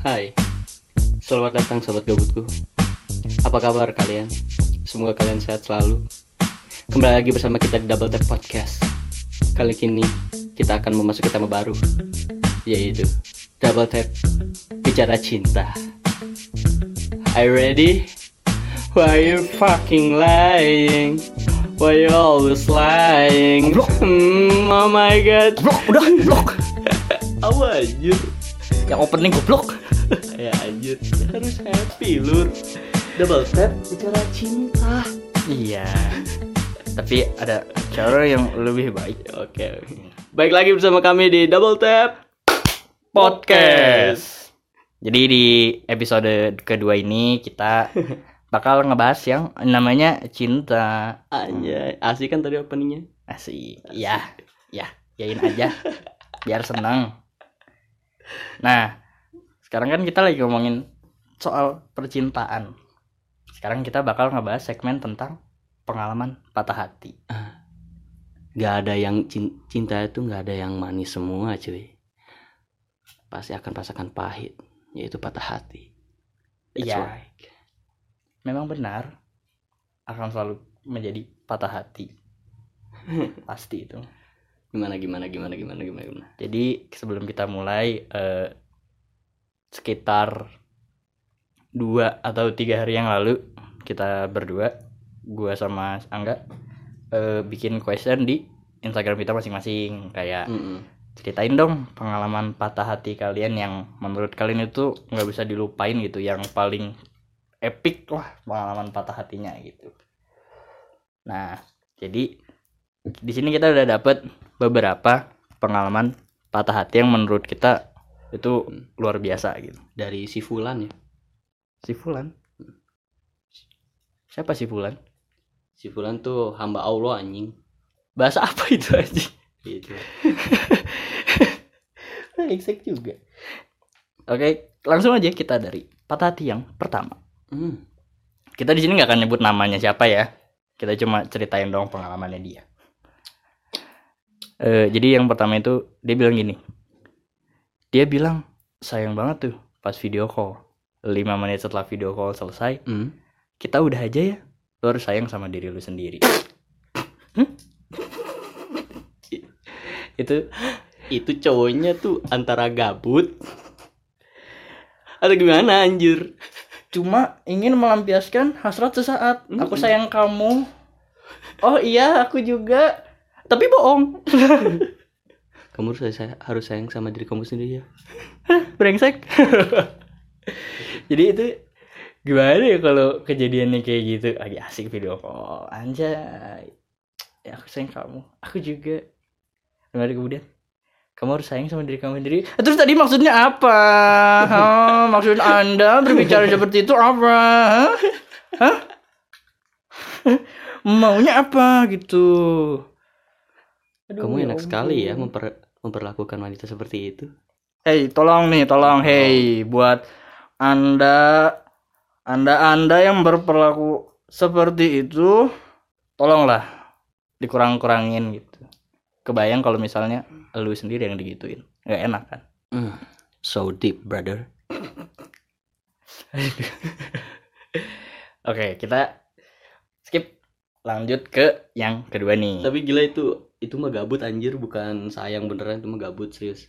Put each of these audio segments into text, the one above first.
Hai, selamat datang sobat gabutku. Apa kabar kalian? Semoga kalian sehat selalu. Kembali lagi bersama kita di Double Tap Podcast. Kali ini kita akan memasuki tema baru, yaitu Double Tap Bicara Cinta. Are you ready? Why you fucking lying? Why you always lying? Hmm, oh my god. Blok, udah blok. Apa anjir? Yang opening goblok. Ya anjir harus happy lur double tap bicara cinta Iya. Tapi ada cara yang lebih baik. oke oke. baik lagi bersama kami di double tap podcast Jadi di episode kedua ini kita bakal ngebahas yang namanya cinta. anjay asik kan tadi openingnya Asik. Ya, ya, yain aja. Biar senang. Nah, sekarang kan kita lagi ngomongin soal percintaan. Sekarang kita bakal ngebahas segmen tentang pengalaman patah hati. nggak ada yang cin- cinta itu nggak ada yang manis semua cuy pasti akan rasakan pahit yaitu patah hati Iya. right. memang benar akan selalu menjadi patah hati pasti itu gimana gimana gimana gimana gimana gimana jadi sebelum kita mulai eh, sekitar dua atau tiga hari yang lalu kita berdua gua sama Angga eh, bikin question di Instagram kita masing-masing kayak Mm-mm. ceritain dong pengalaman patah hati kalian yang menurut kalian itu nggak bisa dilupain gitu yang paling epic lah pengalaman patah hatinya gitu nah jadi di sini kita udah dapet beberapa pengalaman patah hati yang menurut kita itu luar biasa gitu. Dari si Fulan ya? Si Fulan? Siapa si Fulan? Si Fulan tuh hamba Allah anjing. Bahasa apa itu aja gitu. Exact juga. Oke langsung aja kita dari patah hati yang pertama. Hmm. kita di sini nggak akan nyebut namanya siapa ya. Kita cuma ceritain dong pengalamannya dia. Eh, jadi yang pertama itu dia bilang gini dia bilang sayang banget tuh pas video call. 5 menit setelah video call selesai Hmm. kita udah aja ya. Lu harus sayang sama diri lu sendiri. Hmm? itu itu cowoknya tuh antara gabut atau gimana anjir? cuma ingin melampiaskan hasrat sesaat. Aku sayang kamu. Oh iya aku juga. Tapi bohong kamu harus saya harus sayang sama diri kamu sendiri ya. Brengsek. Jadi itu gimana ya kalau kejadiannya kayak gitu? Lagi asik video call. Anjay. Ya aku sayang kamu. Aku juga. Lalu kemudian. Kamu harus sayang sama diri kamu sendiri. Eh, terus tadi maksudnya apa? Hah, maksud anda berbicara seperti itu apa? Hah? Hah? maunya apa gitu Aduh, kamu ya enak sekali ya memper- memperlakukan wanita seperti itu Hei, tolong nih, tolong, hei, buat anda, anda, anda yang berperilaku seperti itu, tolonglah dikurang-kurangin gitu. Kebayang kalau misalnya lu sendiri yang digituin, nggak enak kan? Hmm. so deep brother Oke, kita skip, lanjut ke yang kedua nih. tapi gila itu itu mah gabut anjir bukan sayang beneran itu mah gabut serius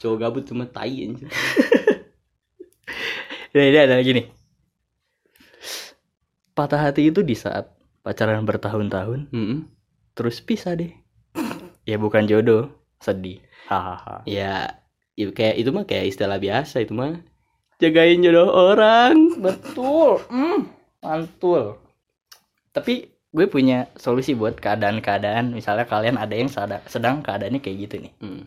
cowok gabut cuma tai anjir Ya, ini ada lagi nih. Patah hati itu di saat pacaran bertahun-tahun, Mm-mm. terus pisah deh. ya bukan jodoh, sedih. Hahaha. ya, ya kayak itu mah kayak istilah biasa itu mah jagain jodoh orang Betul. Hmm, mantul. Tapi gue punya solusi buat keadaan-keadaan misalnya kalian ada yang sedang keadaannya kayak gitu nih. Hmm.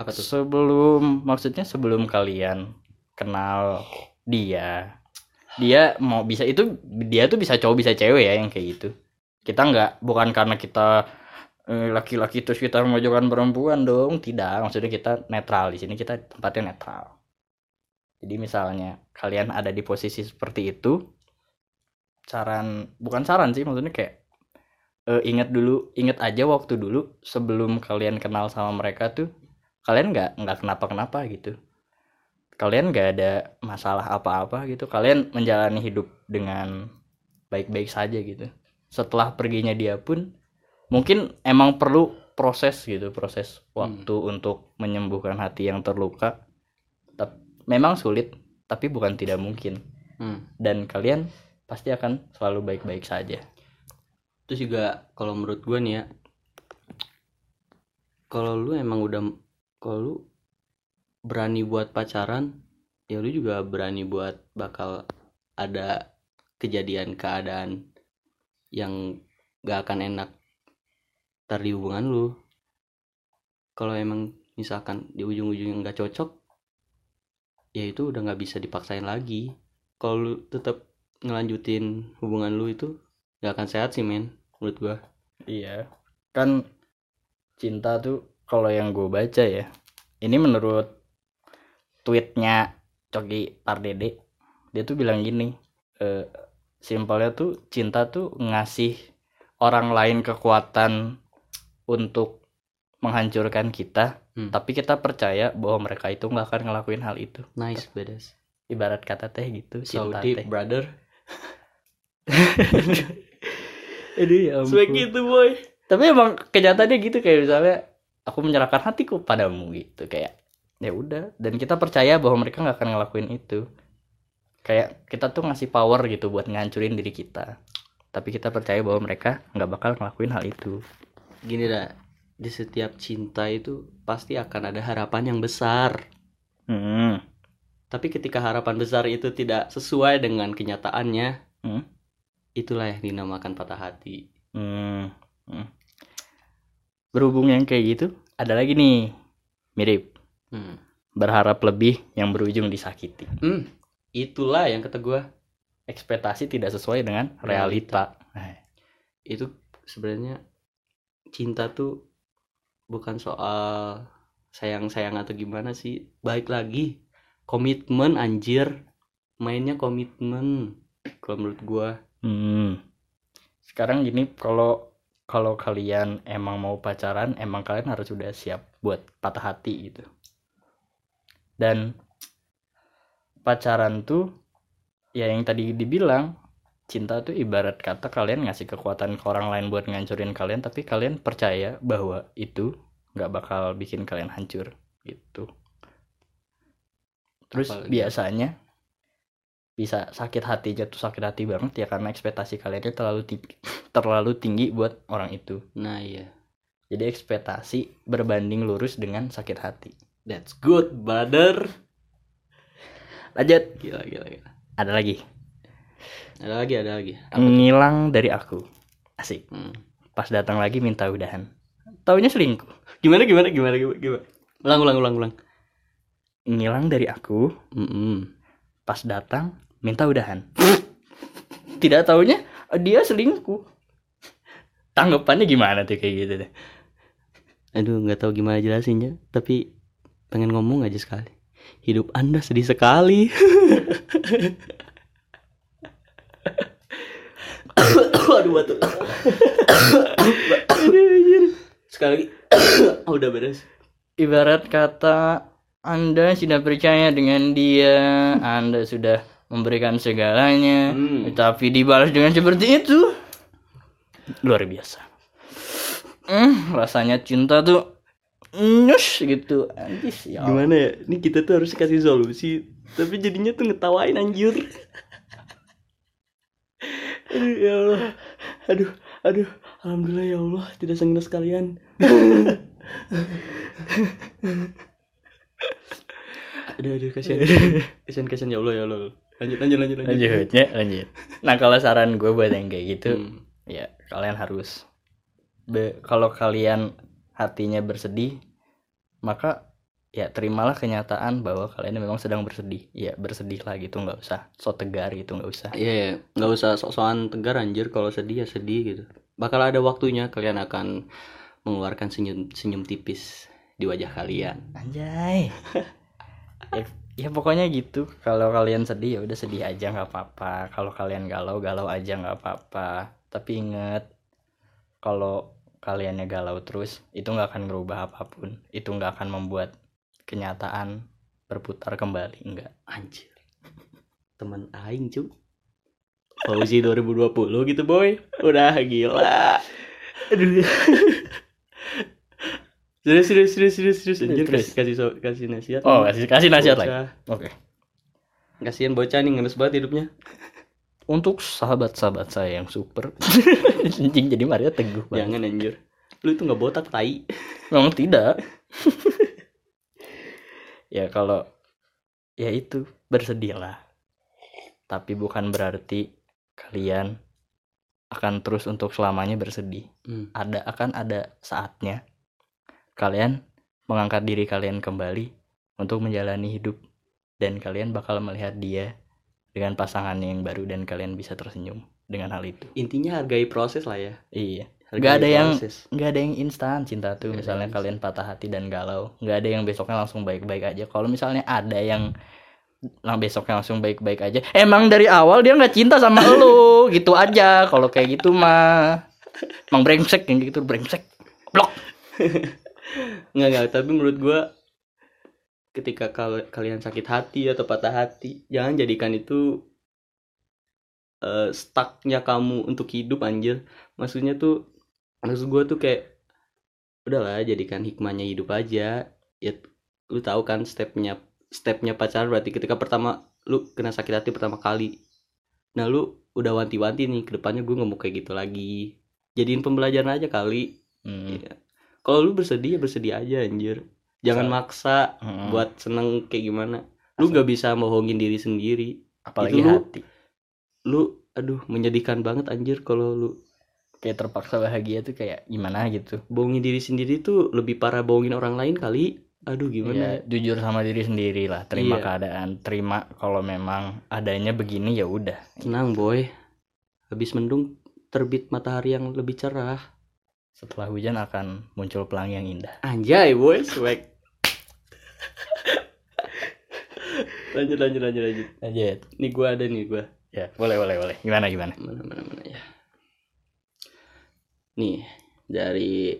apa tuh Sebelum maksudnya sebelum kalian kenal dia, dia mau bisa itu dia tuh bisa cowok bisa cewek ya yang kayak gitu. Kita nggak bukan karena kita eh, laki-laki terus kita memojokkan perempuan dong, tidak. Maksudnya kita netral di sini kita tempatnya netral. Jadi misalnya kalian ada di posisi seperti itu, saran bukan saran sih maksudnya kayak eh, ingat dulu ingat aja waktu dulu sebelum kalian kenal sama mereka tuh kalian nggak nggak kenapa kenapa gitu. Kalian gak ada masalah apa-apa gitu. Kalian menjalani hidup dengan baik-baik saja gitu. Setelah perginya dia pun mungkin emang perlu proses gitu proses waktu untuk menyembuhkan hati yang terluka. Tap- memang sulit tapi bukan tidak mungkin. Hmm. dan kalian pasti akan selalu baik-baik saja Terus juga kalau menurut gue nih ya, kalau lu emang udah, kalau lu berani buat pacaran, ya lu juga berani buat bakal ada kejadian keadaan yang gak akan enak ntar di hubungan lu. Kalau emang misalkan di ujung-ujungnya nggak cocok, ya itu udah nggak bisa dipaksain lagi. Kalau lu tetap ngelanjutin hubungan lu itu nggak akan sehat sih men, menurut gua. Iya, kan cinta tuh kalau yang gue baca ya, ini menurut tweetnya Coki Pardede, dia tuh bilang gini, eh, simpelnya tuh cinta tuh ngasih orang lain kekuatan untuk menghancurkan kita, Hmm. tapi kita percaya bahwa mereka itu nggak akan ngelakuin hal itu. Nice, badass. Ibarat kata teh gitu, So cinta deep, teh. brother. Aduh ya ampun. Swag gitu, boy. tapi emang kenyataannya gitu kayak misalnya aku menyerahkan hatiku padamu gitu kayak ya udah dan kita percaya bahwa mereka nggak akan ngelakuin itu kayak kita tuh ngasih power gitu buat ngancurin diri kita tapi kita percaya bahwa mereka nggak bakal ngelakuin hal itu Gini dah, di setiap cinta itu pasti akan ada harapan yang besar. hmm. Tapi ketika harapan besar itu tidak sesuai dengan kenyataannya, Hmm. itulah yang dinamakan patah hati. Hmm. Hmm. berhubung yang kayak gitu ada lagi nih mirip Hmm. berharap lebih yang berujung disakiti Hmm, itulah yang kata gua ekspektasi tidak sesuai dengan realita, Nah, itu sebenarnya cinta tuh bukan soal sayang-sayang atau gimana sih. Baik lagi komitmen anjir. Mainnya komitmen kalau menurut gua. Hmm. Sekarang gini, kalau kalau kalian emang mau pacaran, emang kalian harus sudah siap buat patah hati gitu. Dan pacaran tuh ya yang tadi dibilang cinta tuh ibarat kata kalian ngasih kekuatan ke orang lain buat ngancurin kalian, tapi kalian percaya bahwa itu nggak bakal bikin kalian hancur gitu. Terus Apalagi? biasanya bisa sakit hati jatuh sakit hati banget ya karena ekspektasi kalian itu terlalu tinggi, terlalu tinggi buat orang itu. Nah, iya. Jadi ekspektasi berbanding lurus dengan sakit hati. That's good, brother. Lanjut, Gila, gila, gila. ada lagi. Ada lagi, ada lagi. Apa? Ngilang dari aku. Asik. Hmm. Pas datang lagi minta udahan. Taunya selingkuh. Gimana, gimana, gimana, gimana, gimana? Ulang, ulang, ulang, ulang. Ngilang dari aku, Mm-mm. pas datang minta udahan. Tidak taunya dia selingkuh. Tanggapannya gimana tuh kayak gitu deh. Aduh, nggak tahu gimana jelasinnya, tapi pengen ngomong aja sekali. Hidup Anda sedih sekali. Aduh, batuk. Sekali lagi. udah beres. Ibarat kata Anda sudah percaya dengan dia, Anda sudah memberikan segalanya, Hmm. tapi dibalas dengan seperti itu. Luar biasa. Hmm, rasanya cinta tuh nyus gitu. Anjis ya. Gimana ya? Ini kita tuh harus kasih solusi, tapi jadinya tuh ngetawain anjir. aduh, ya Allah. Aduh, aduh. Alhamdulillah ya Allah, tidak sengaja sekalian. aduh, aduh, kasihan. Kasihan, kasihan ya Allah, ya Allah. Lanjut, lanjut, lanjut, lanjut. Lanjut ya, lanjut. Nah, kalau saran gue buat yang kayak gitu, Hmm. ya kalian harus be- kalau kalian hatinya bersedih maka ya terimalah kenyataan bahwa kalian memang sedang bersedih ya bersedih lah gitu nggak usah so tegar gitu nggak usah Iya, ya. nggak usah sok-sokan tegar anjir kalau sedih ya sedih gitu. Bakal ada waktunya kalian akan mengeluarkan senyum senyum tipis di wajah kalian. anjay ya, ya pokoknya gitu. Kalau kalian sedih ya udah sedih aja nggak apa-apa. Kalau kalian galau galau aja nggak apa-apa. Tapi inget kalau kaliannya galau terus itu nggak akan merubah apa pun. Itu nggak akan membuat kenyataan berputar kembali. Enggak anjir. Teman aing cu. Fauzi 2020 gitu boy. Udah gila. aduh serius serius serius serius serius. Anjir kasih kasih so- kasih nasihat. Oh kasih kasih nasihat lagi Bocah. oke. Kasihan bocah nih ngenes banget hidupnya. Untuk sahabat-sahabat saya yang super. Anjing jadi Maria teguh banget. Jangan anjir. Lu itu nggak botak tai. Memang tidak. Ya kalau ya itu bersedihlah tapi bukan berarti kalian akan terus untuk selamanya bersedih. Hmm. ada akan ada saatnya kalian mengangkat diri kalian kembali untuk menjalani hidup. Dan kalian bakal melihat dia dengan pasangannya yang baru dan kalian bisa tersenyum dengan hal itu. Intinya hargai proses lah ya. Iya. Hargai Nggak ada yang- nggak ada yang instan cinta tuh ada misalnya kalian patah hati dan galau. Nggak ada yang besoknya langsung baik-baik aja. Kalau misalnya ada yang lang besoknya langsung baik-baik aja emang dari awal dia nggak cinta sama lu. Gitu aja. Kalau kayak gitu mah emang brengsek yang gitu brengsek. Blok nggak nggak tapi menurut gua ketika kal- kalian sakit hati atau patah hati jangan jadikan itu eh, stucknya kamu untuk hidup anjir. Maksudnya tuh maksud gua tuh kayak udahlah jadikan hikmahnya hidup aja. Ya lu tahu kan stepnya stepnya pacaran berarti ketika pertama lu kena sakit hati pertama kali. Nah lu udah wanti-wanti nih ke depannya gue nggak mau kayak gitu lagi. Jadiin pembelajaran aja kali. Hmm, Iya. Kalau lu bersedih ya bersedih aja anjir. Jangan Sa- maksa hmm. buat seneng kayak gimana. Lu nggak bisa bohongin diri sendiri. apalagi itu lu- hati Lu aduh menyedihkan banget anjir kalau lu kayak terpaksa bahagia tuh kayak gimana gitu bohongin diri sendiri tuh lebih parah bohongin orang lain kali. Aduh ya gimana? jujur sama diri sendiri lah terima Iya. keadaan terima kalau memang adanya begini ya udah Tenang boy. Habis mendung terbit matahari yang lebih cerah. Setelah hujan akan muncul pelangi yang indah Anjay boy, swag. lanjut lanjut lanjut lanjut. lanjut Nih gua ada nih gua. ya boleh boleh boleh gimana gimana mana mana mana ya nih dari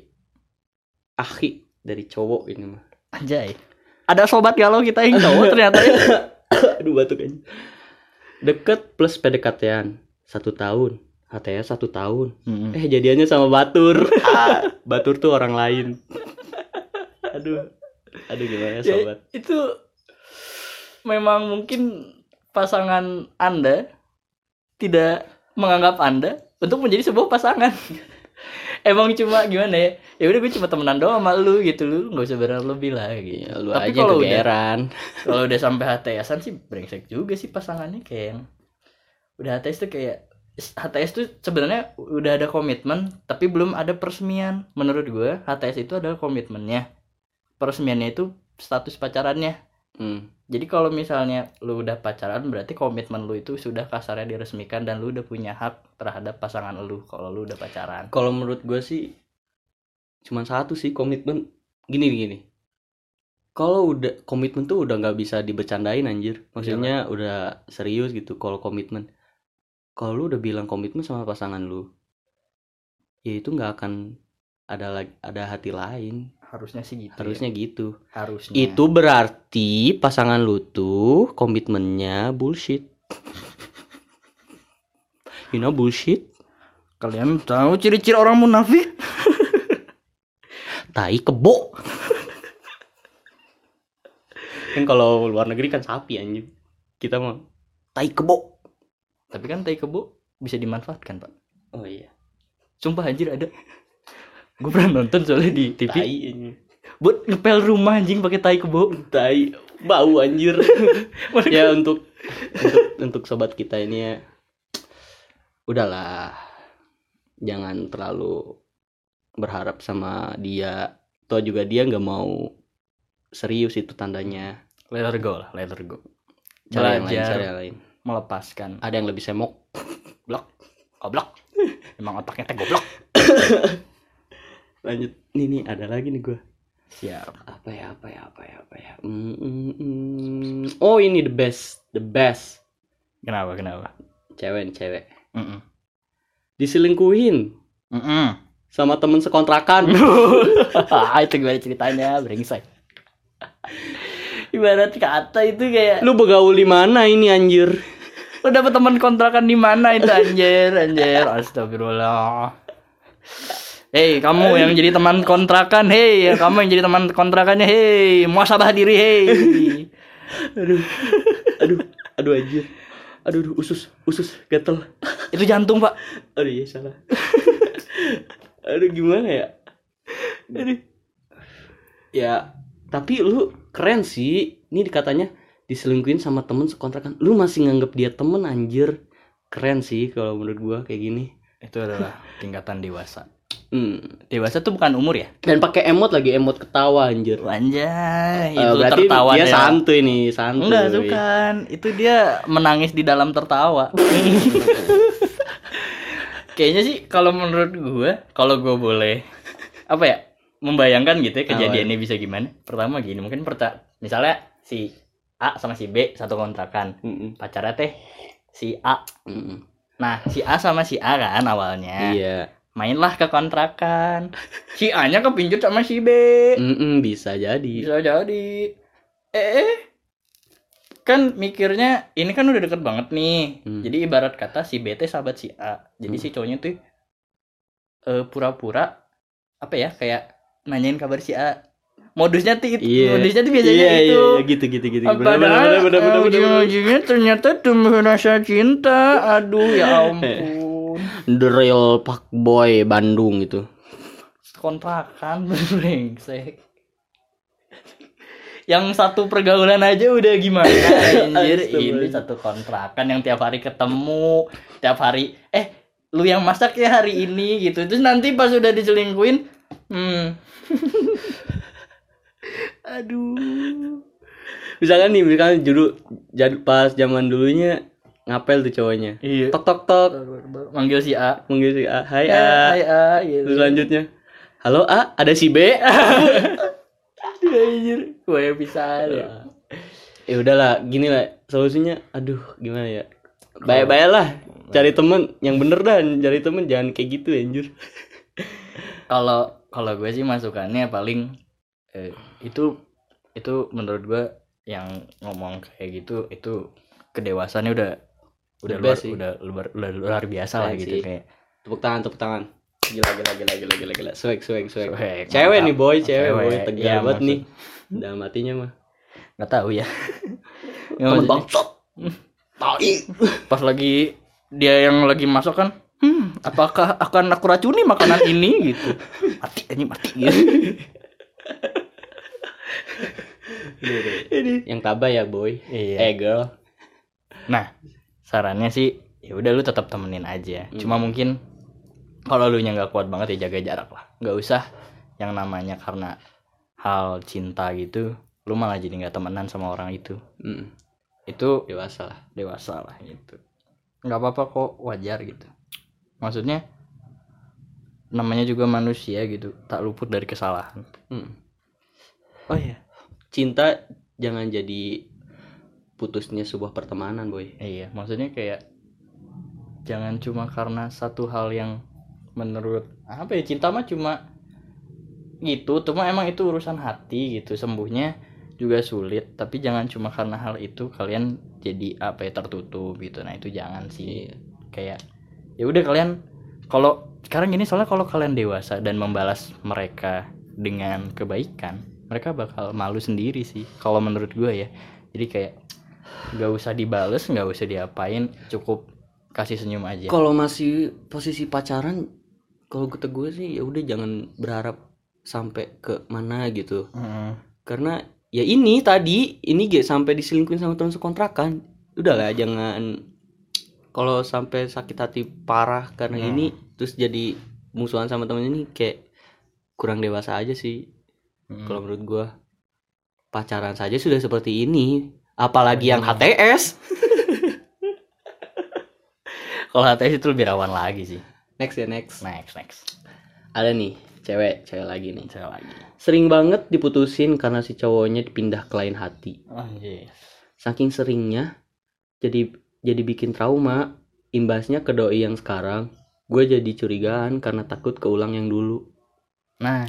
Aki dari cowok ini mah Anjay. Ada sobat galau kita yang cowok ternyata ya. aduh batuk aja deket plus PDKT-an satu tahun HTS satu tahun Mm-mm. eh jadiannya sama Batur Ah, Batur tuh orang lain aduh aduh gimana Ya, sobat itu memang mungkin pasangan Anda tidak menganggap Anda untuk menjadi sebuah pasangan. Emang cuma gimana ya? Ya udah gue cuma temenan doang sama lu gitu lu nggak usah berharap lebih lah gitu. ya, lu Tapi aja kalau udah kalau udah sampai HTSan sih brengsek juga sih pasangannya kayak yang udah HTS tuh kayak HTS tuh sebenarnya udah ada komitmen tapi belum ada peresmian. Menurut gue HTS itu adalah komitmennya. Peresmiannya itu status pacarannya. Hmm. jadi kalau misalnya lu udah pacaran berarti komitmen lu itu sudah kasarnya diresmikan dan lu udah punya hak terhadap pasangan lu kalau lu udah pacaran. Kalau menurut gue sih cuman satu sih komitmen. Gini gini. Kalau udah komitmen tuh udah nggak bisa dibercandain anjir. Maksudnya udah serius gitu kalau komitmen kalau lu udah bilang komitmen sama pasangan lu ya itu nggak akan ada lagi ada hati lain. Harusnya sih gitu ya. harusnya gitu. Harusnya. Itu berarti pasangan lu tuh komitmennya bullshit. You know bullshit? Kalian tahu ciri-ciri orang munafik? Tai kebo. Kan kalau luar negeri kan sapi anjing. Kita mah tai kebo tapi kan tai kebo bisa dimanfaatkan pak. Oh iya. Sumpah anjir ada. Gue pernah nonton soalnya di TV tai anjing. buat ngepel rumah anjing pakai tai kebo. Tai bau anjir. Ya untuk untuk untuk sobat kita ini ya udahlah. Jangan terlalu berharap sama dia. Toh juga dia nggak mau serius itu tandanya. Let her go lah let her go cari yang lain Belajar. cari yang lain melepaskan. Ada yang lebih semok. Blok. Goblok. Emang otaknya teh goblok. Lanjut. Nih nih ada lagi nih gue siap. Apa ya apa ya apa ya apa ya? Mm, mm, mm. oh ini the best the best. Kenapa kenapa? Cewek cewek. Mm-mm. diselingkuhin. Mm-mm. sama temen sekontrakan. Ah itu gimana ceritanya? Brengsek ibarat kata itu kayak Lu begaul di mana ini anjir? lu dapet teman kontrakan di mana itu anjir anjir astagfirullah Hei kamu yang jadi teman kontrakan hei kamu yang jadi teman kontrakannya hei muasabah diri hei Aduh. Aduh, aduh anjir. Aduh, aduh, usus, usus gatel. itu jantung pak Aduh, iya salah. aduh, gimana ya? Aduh. Ya, tapi lu keren sih. Ini katanya diselingkuhin sama temen sekontrakan. Lu masih nganggap dia temen anjir. Keren sih kalau menurut gua kayak gini. itu adalah tingkatan dewasa Hmm. dewasa tuh bukan umur ya Dan pakai emot lagi, emot ketawa anjir. Anjay, Eh, itu berarti tertawa dia deh. santuy nih, santuy. Enggak, bukan. Itu dia menangis di dalam tertawa. Kayaknya sih kalau menurut gue, kalau gue boleh apa ya? Membayangkan gitu ya kejadiannya bisa gimana? Pertama gini, mungkin perta misalnya si A sama si B satu kontrakan. Mm-mm. Pacarnya teh si A. Mm-mm. Nah, si A sama si A kan awalnya. Iya. Mainlah ke kontrakan. Si A-nya kepincut sama si B. Mm-mm, bisa jadi. Bisa jadi. Eh, kan mikirnya ini kan udah deket banget nih. Hmm. Jadi ibarat kata si BT sahabat si A. Jadi Hmm. si cowoknya tuh eh, pura-pura apa ya kayak nanyain kabar si A. Modusnya tuh itu, Iya. modusnya tuh biasanya iya, itu. Iya, gitu gitu gitu. Ah, Bener, bener, Padahal bener, bener, bener, bener, bener. ternyata tumbuh rasa cinta. Aduh ya ampun. The real Pak Boy Bandung gitu. kontrakan brengsek yang satu pergaulan aja udah gimana anjir ini satu kontrakan yang tiap hari ketemu tiap hari eh lu yang masak ya hari ini gitu terus nanti pas udah diselingkuin hmm aduh Misalkan nih, misalkan dulu jad, pas zaman dulunya ngapel tuh cowoknya. iya Tok tok tok. manggil si A Manggil si A, "Hai ya, A." hai A gitu Terus selanjutnya, "Halo A, ada si B." Aduh, anjir gue bisa ya ya udahlah, gini lah solusinya. Aduh, gimana ya? Baik-baik lah, cari temen yang bener dah, cari temen jangan kayak gitu anjir. kalau kalau gue sih masukannya paling eh, itu itu menurut gue yang ngomong kayak gitu itu kedewasannya udah udah luar sih. udah luar, udah luar biasa lah Keren gitu sih. kayak Tepuk tangan, tepuk tangan. Gila, gila, gila, gila, gila, gila. Swag, swag, swag. Swag, Cewek mantap. nih boy, cewek, Cewek. boy. Tegar Iya, banget maksud- nih. Dalam hatinya mah. nggak tahu ya Nggak, maksudnya, bangsat. Tai. pas lagi dia yang lagi masak kan apakah akan aku racuni makanan ini gitu mati ini mati gitu Ini yang tabah ya boy. Iya. Eh girl. Nah, sarannya sih ya udah lu tetap temenin aja. Hmm. Cuma mungkin kalau lu nya nggak kuat banget ya jaga jarak lah. Nggak usah yang namanya karena hal cinta gitu, lu malah jadi nggak temenan sama orang itu. Mm, Itu dewasa lah. dewasa lah gitu. Nggak apa-apa kok, wajar gitu. Maksudnya namanya juga manusia gitu, tak luput dari kesalahan. Mm. Oh iya. Cinta jangan jadi putusnya sebuah pertemanan boy. Iya, maksudnya kayak jangan cuma karena satu hal yang menurut apa ya cinta mah cuma gitu, cuma emang itu urusan hati gitu, sembuhnya juga sulit, tapi jangan cuma karena hal itu kalian jadi apa ya tertutup gitu. Nah, itu jangan sih. Iya. Kayak ya udah kalian kalau sekarang gini soalnya kalau kalian dewasa dan membalas mereka dengan kebaikan, mereka bakal malu sendiri sih kalau menurut gue ya. Jadi kayak nggak usah dibales nggak usah diapain cukup kasih senyum aja Kalau masih posisi pacaran, kalau kata gue sih ya udah jangan berharap sampai ke mana gitu. Heeh. Karena ya ini tadi ini gak sampai diselingkuhin sama teman sekontrakan. Udahlah jangan kalau sampai sakit hati parah karena Hmm. ini terus jadi musuhan sama temen ini kayak kurang dewasa aja sih. Mm. Kalau menurut gua pacaran saja sudah seperti ini, apalagi yang Hmm. HTS. kalau HTS itu lebih rawan lagi sih Next ya next. next next Ada nih cewek, cewek lagi nih. saya lagi Sering banget diputusin karena si cowoknya dipindah ke lain hati. oh yes Saking seringnya jadi jadi bikin trauma. Imbasnya ke doi yang sekarang, gue jadi curigaan karena takut keulang yang dulu. nah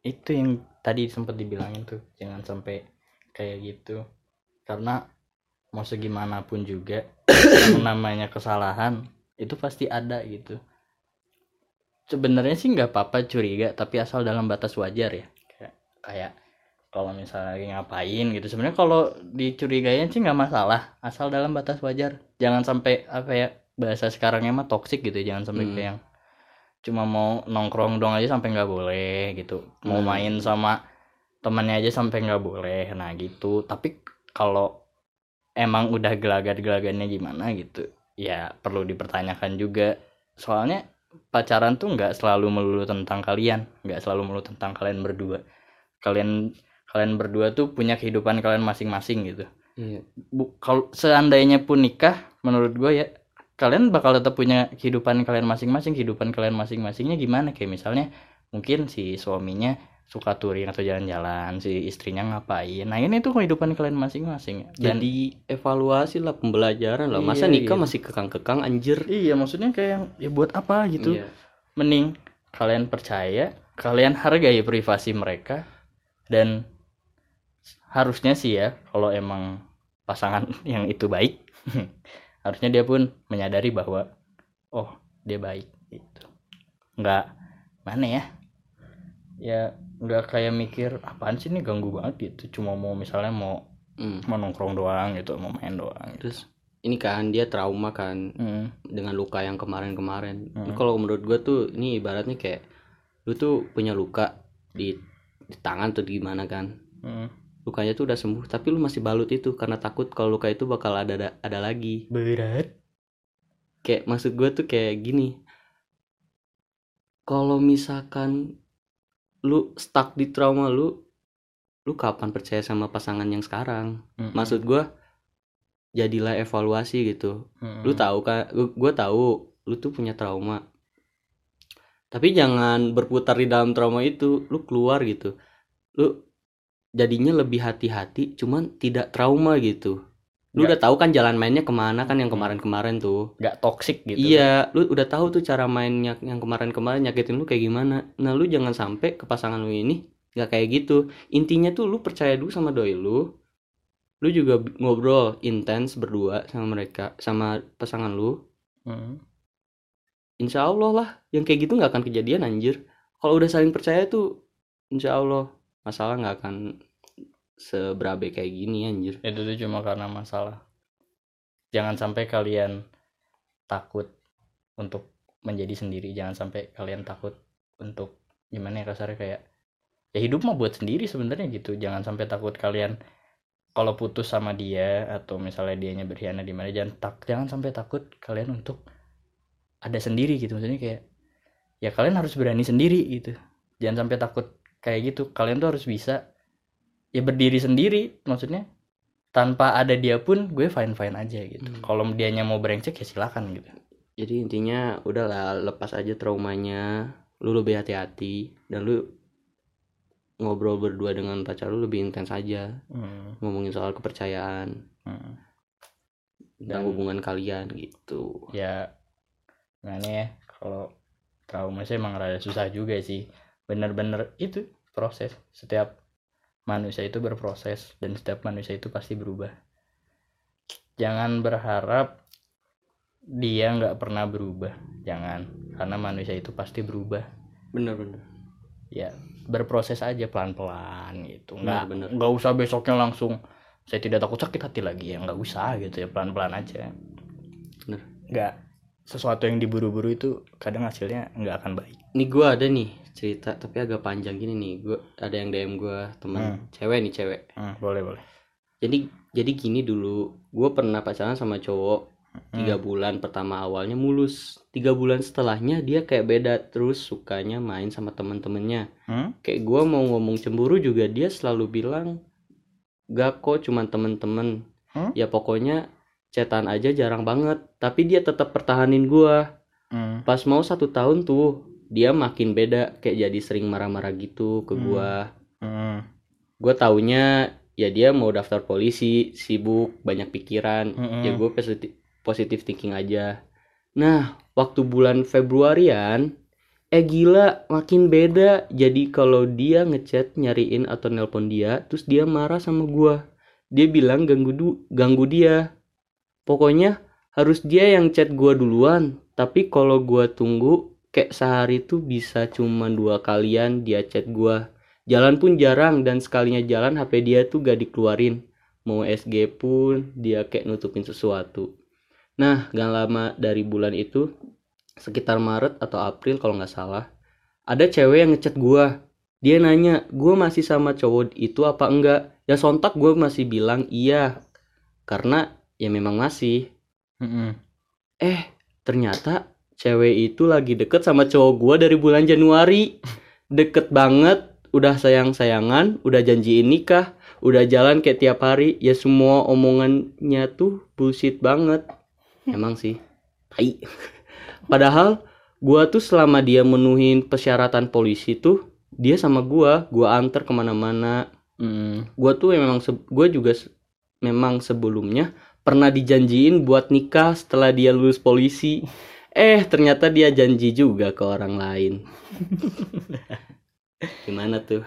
itu yang tadi sempat dibilangin tuh jangan sampai kayak gitu karena mau segimanapun juga yang namanya kesalahan itu pasti ada gitu sebenarnya sih nggak apa-apa curiga tapi asal dalam batas wajar ya kayak kayak kalau misalnya lagi ngapain gitu. Sebenarnya kalau dicurigain sih nggak masalah asal dalam batas wajar. Jangan sampai apa ya bahasa sekarangnya mah toksik gitu jangan sampai Hmm. kayak yang cuma mau nongkrong dong aja sampai nggak boleh gitu. Mau Hmm. main sama temannya aja sampai nggak boleh nah gitu. Tapi kalau emang udah gelagat-gelagannya gimana gitu ya perlu dipertanyakan juga. Soalnya pacaran tuh nggak selalu melulu tentang kalian nggak selalu melulu tentang kalian berdua. Kalian kalian berdua tuh punya kehidupan kalian masing-masing gitu Iya. Kalau seandainya pun nikah menurut gue ya kalian bakal tetap punya kehidupan kalian masing-masing kehidupan kalian masing-masingnya gimana kayak misalnya mungkin si suaminya suka touring atau jalan-jalan si istrinya ngapain nah ini tuh kehidupan kalian masing-masing dan Jadi evaluasi lah pembelajaran lah. Masa Iya, nikah iya. masih kekang-kekang anjir. iya maksudnya kayak yang ya buat apa gitu Iya. mending kalian percaya kalian hargai privasi mereka dan harusnya sih ya kalau emang pasangan yang itu baik harusnya dia pun menyadari bahwa oh dia baik gitu nggak mana ya ya nggak kayak mikir apaan sih ini ganggu banget gitu cuma mau misalnya mau Hmm. mau nongkrong doang gitu mau main doang gitu. Terus ini kan dia trauma kan Hmm, dengan luka yang kemarin-kemarin. Hmm. Kalau menurut gua tuh ini ibaratnya kayak lu tuh punya luka di, di tangan tuh gimana kan. hmm. Lukanya tuh udah sembuh tapi lu masih balut itu karena takut kalau luka itu bakal ada ada, ada lagi. berat Kayak maksud gua tuh kayak gini. Kalau misalkan lu stuck di trauma lu lu kapan percaya sama pasangan yang sekarang? Hmm, Maksud gua jadilah evaluasi gitu. hmm. lu tahu kan gue tahu lu tuh punya trauma tapi jangan berputar di dalam trauma itu lu keluar gitu lu jadinya lebih hati-hati cuman tidak trauma gitu. Lu Nggak. udah tahu kan jalan mainnya ke mana kan yang kemarin-kemarin tuh. Nggak toxic gitu. Iya lu udah tahu tuh cara mainnya yang kemarin-kemarin nyakitin lu kayak gimana. Nah lu jangan sampai ke pasangan lu ini nggak kayak gitu. Intinya tuh lu percaya dulu sama doi lu. Lu juga ngobrol intens berdua sama mereka sama pasangan lu. Hmm. insya Allah lah yang kayak gitu nggak akan kejadian anjir. Kalau udah saling percaya tuh insya Allah masalah nggak akan seberabe kayak gini anjir. Itu tuh cuma karena masalah. Jangan sampai kalian takut untuk menjadi sendiri. Jangan sampai kalian takut untuk gimana ya kasarnya kayak ya hidup mah buat sendiri sebenarnya gitu. Jangan sampai takut kalian kalau putus sama dia atau misalnya dianya berkhianat di mana jangan tak jangan sampai takut kalian untuk ada sendiri gitu. Maksudnya kayak ya kalian harus berani sendiri gitu. Jangan sampai takut kayak gitu. Kalian tuh harus bisa ya berdiri sendiri maksudnya. Tanpa ada dia pun gue fine fine aja gitu. Hmm. kalau dianya mau brengsek ya silakan gitu. Jadi intinya udahlah lepas aja traumanya. Lu lebih hati-hati dan lu ngobrol berdua dengan pacar lu lebih intens aja. Hmm, ngomongin soal kepercayaan. Hmm. dan Dan- hubungan kalian gitu. Ya gimana ya? Kalau trauma sih emang rada susah juga sih bener-bener itu proses. Setiap manusia itu berproses dan setiap manusia itu pasti berubah. Jangan berharap dia nggak pernah berubah. Jangan karena manusia itu pasti berubah. Bener-bener ya berproses aja pelan-pelan gitu. Nggak nggak usah besoknya langsung saya tidak takut sakit hati lagi. Ya nggak usah gitu ya pelan-pelan aja. Bener. nggak sesuatu yang diburu-buru itu kadang hasilnya nggak akan baik. Nih gua ada nih cerita tapi agak panjang gini nih. Gua ada yang DM gua teman Hmm. cewek nih cewek. Hmm, boleh boleh. Jadi jadi gini dulu. Gue pernah pacaran sama cowok tiga bulan pertama awalnya mulus. Tiga bulan setelahnya dia kayak beda terus sukanya main sama temen-temennya. Hmm? kayak gue mau ngomong cemburu juga dia selalu bilang gak kok cuman temen-temen. Hmm? ya pokoknya cetan aja jarang banget. Tapi dia tetap pertahanin gue Hmm. pas mau satu tahun tuh dia makin beda kayak jadi sering marah-marah gitu ke Hmm. gue Hmm. gue taunya ya dia mau daftar polisi sibuk banyak pikiran. Mm-mm. ya gue positif positif thinking aja. Nah waktu bulan Februarian eh gila makin beda. Jadi kalau dia ngechat nyariin atau nelpon dia terus dia marah sama gua. Dia bilang ganggu du ganggu dia. Pokoknya harus dia yang chat gua duluan. Tapi kalau gua tunggu kayak sehari tuh bisa cuma dua kalian dia chat gua. Jalan pun jarang dan sekalinya jalan HP dia tuh gak dikeluarin. Mau SG pun dia kayak nutupin sesuatu. Nah gak lama dari bulan itu sekitar Maret atau April kalau nggak salah ada cewek yang ngechat gua. Dia nanya gua masih sama cowok itu apa enggak? Ya sontak gua masih bilang iya. Karena ya memang masih. Mm-mm. eh ternyata cewek itu lagi deket sama cowok gua dari bulan Januari. Deket banget udah sayang-sayangan udah janjiin nikah udah jalan kayak tiap hari. Ya semua omongannya tuh bullshit banget. Emang sih. Tai padahal gua tuh selama dia menuhin persyaratan polisi tuh dia sama gua gua anter ke mana-mana. Mm. gua tuh memang gua juga se- memang sebelumnya pernah dijanjiin buat nikah setelah dia lulus polisi eh ternyata dia janji juga ke orang lain. Gimana tuh?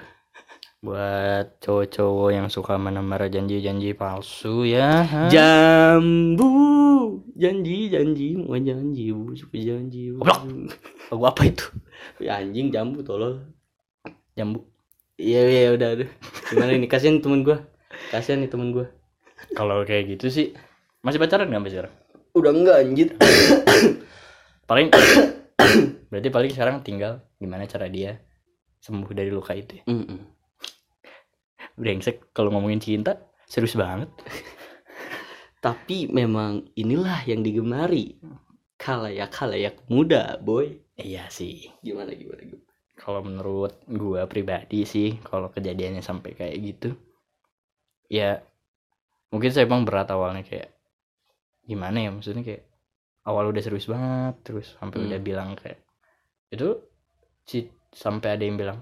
Buat cowok-cowok yang suka menemara janji-janji palsu ya ha? jambu janji janji mau janji bu suka janji bu. Lagu apa itu? Ya, anjing jambu tolol. Jambu. Iya iya udah udah. Gimana ini? Kasihan temen gua. Kasihan nih temen gua. Kalau kayak gitu sih masih pacaran nggak sekarang udah enggak anjir paling berarti paling sekarang tinggal gimana cara dia sembuh dari luka itu ya. Mm-mm. brengsek kalau ngomongin cinta serius banget. Tapi memang inilah yang digemari. Kalayak kalayak muda boy. Iya sih. Gimana gimana gimana? Kalau menurut gua pribadi sih kalau kejadiannya sampai kayak gitu ya mungkin saya emang berat awalnya kayak gimana ya? Maksudnya kayak awal udah serius banget terus sampai Hmm. udah bilang kayak itu si sampai ada yang bilang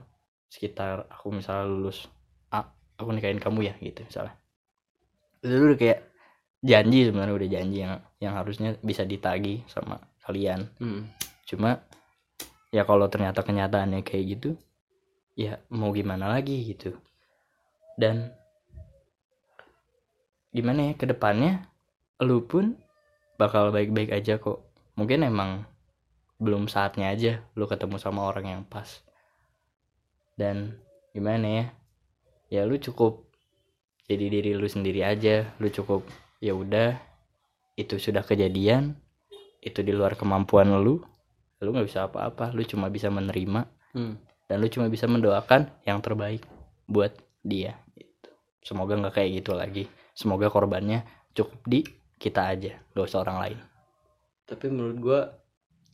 sekitar aku misalnya lulus A aku nikahin kamu ya gitu misalnya itu udah kayak janji sebenarnya udah janji yang yang harusnya bisa ditagi sama kalian Hmm. cuma ya kalau ternyata kenyataannya kayak gitu ya mau gimana lagi gitu dan gimana ya ke depannya lu pun bakal baik-baik aja kok. Mungkin emang belum saatnya aja lu ketemu sama orang yang pas. Dan gimana ya? Ya lu cukup jadi diri lu sendiri aja. Lu cukup ya udah itu sudah kejadian itu di luar kemampuan lu lu nggak bisa apa-apa. Lu cuma bisa menerima Hmm. dan lu cuma bisa mendoakan yang terbaik buat dia gitu. semoga nggak kayak gitu lagi. Semoga korbannya cukup di kita aja gak usah orang lain. Tapi menurut gua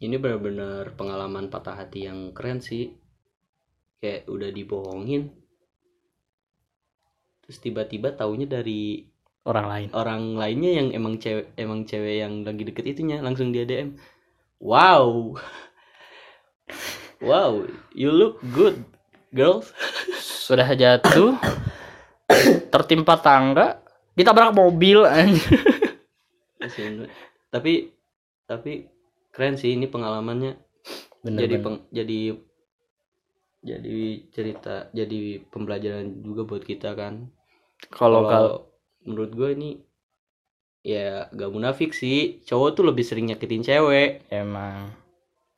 ini benar-benar pengalaman patah hati yang keren sih. Kayak udah dibohongin terus tiba-tiba taunya dari orang lain. orang lainnya yang emang cewek emang cewek yang lagi deket itunya langsung dia DM wow wow you look good girls. Sudah jatuh tertimpa tangga ditabrak mobil anjir. Kasian banget. tapi tapi keren sih ini pengalamannya bener jadi bener. peng- jadi jadi cerita jadi pembelajaran juga buat kita kan kalau kalau menurut gue ini ya gak munafik sih cowok tuh lebih sering nyakitin cewek emang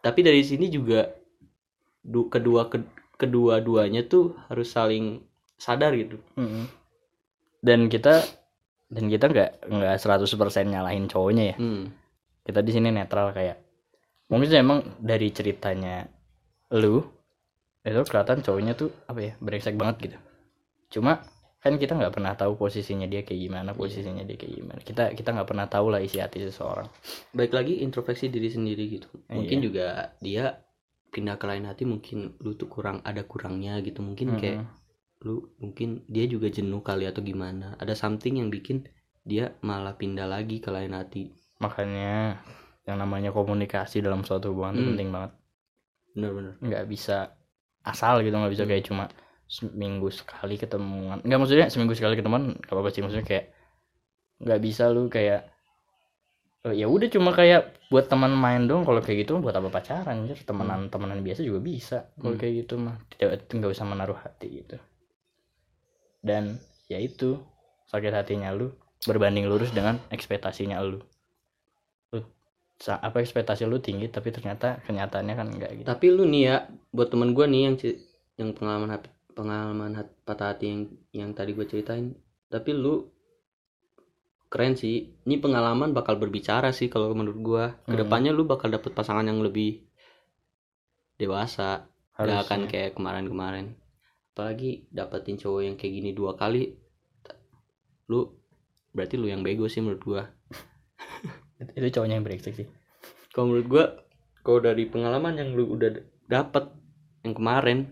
tapi dari sini juga du- kedua ke- kedua-duanya tuh harus saling sadar gitu mm-mm. dan kita dan kita nggak nggak 100% nyalahin cowoknya ya hmm. kita di sini netral kayak mungkin emang dari ceritanya lu itu kelihatan cowoknya tuh apa ya brengsek banget gitu cuma kan kita nggak pernah tahu posisinya dia kayak gimana posisinya dia kayak gimana kita kita nggak pernah tahu lah isi hati seseorang baik lagi introspeksi diri sendiri gitu mungkin Iya. juga dia pindah ke lain hati mungkin lu tuh kurang ada kurangnya gitu mungkin kayak Mm-mm. Lu mungkin dia juga jenuh kali atau gimana. Ada something yang bikin dia malah pindah lagi ke lain hati. Makanya yang namanya komunikasi dalam suatu hubungan itu Hmm. penting banget. Bener-bener nggak bisa asal gitu nggak bisa Hmm. kayak cuma seminggu sekali ketemuan. Nggak maksudnya seminggu sekali ketemuan gak apa-apa sih maksudnya kayak nggak bisa lu kayak Oh, ya udah cuma kayak buat teman main dong kalau kayak gitu buat apa pacaran anjir. Temenan temenan biasa juga bisa. Kalau Hmm. kayak gitu mah tidak nggak usah menaruh hati gitu dan ya itu sakit hatinya lu berbanding lurus dengan ekspektasinya lu. Lu apa ekspektasi lu tinggi tapi ternyata kenyataannya kan enggak gitu. Tapi lu nih ya buat temen gue nih yang yang pengalaman hati- pengalaman hat- patah hati yang yang tadi gue ceritain tapi lu keren sih. Ini pengalaman bakal berbicara sih kalau menurut gue ke depannya lu bakal dapet pasangan yang lebih dewasa. Gak Harusnya. akan kayak kemarin-kemarin apalagi dapetin cowok yang kayak gini dua kali lu berarti lu yang bego sih menurut gua itu cowoknya yang brengsek sih kalau menurut gua kalau dari pengalaman yang lu udah dapet yang kemarin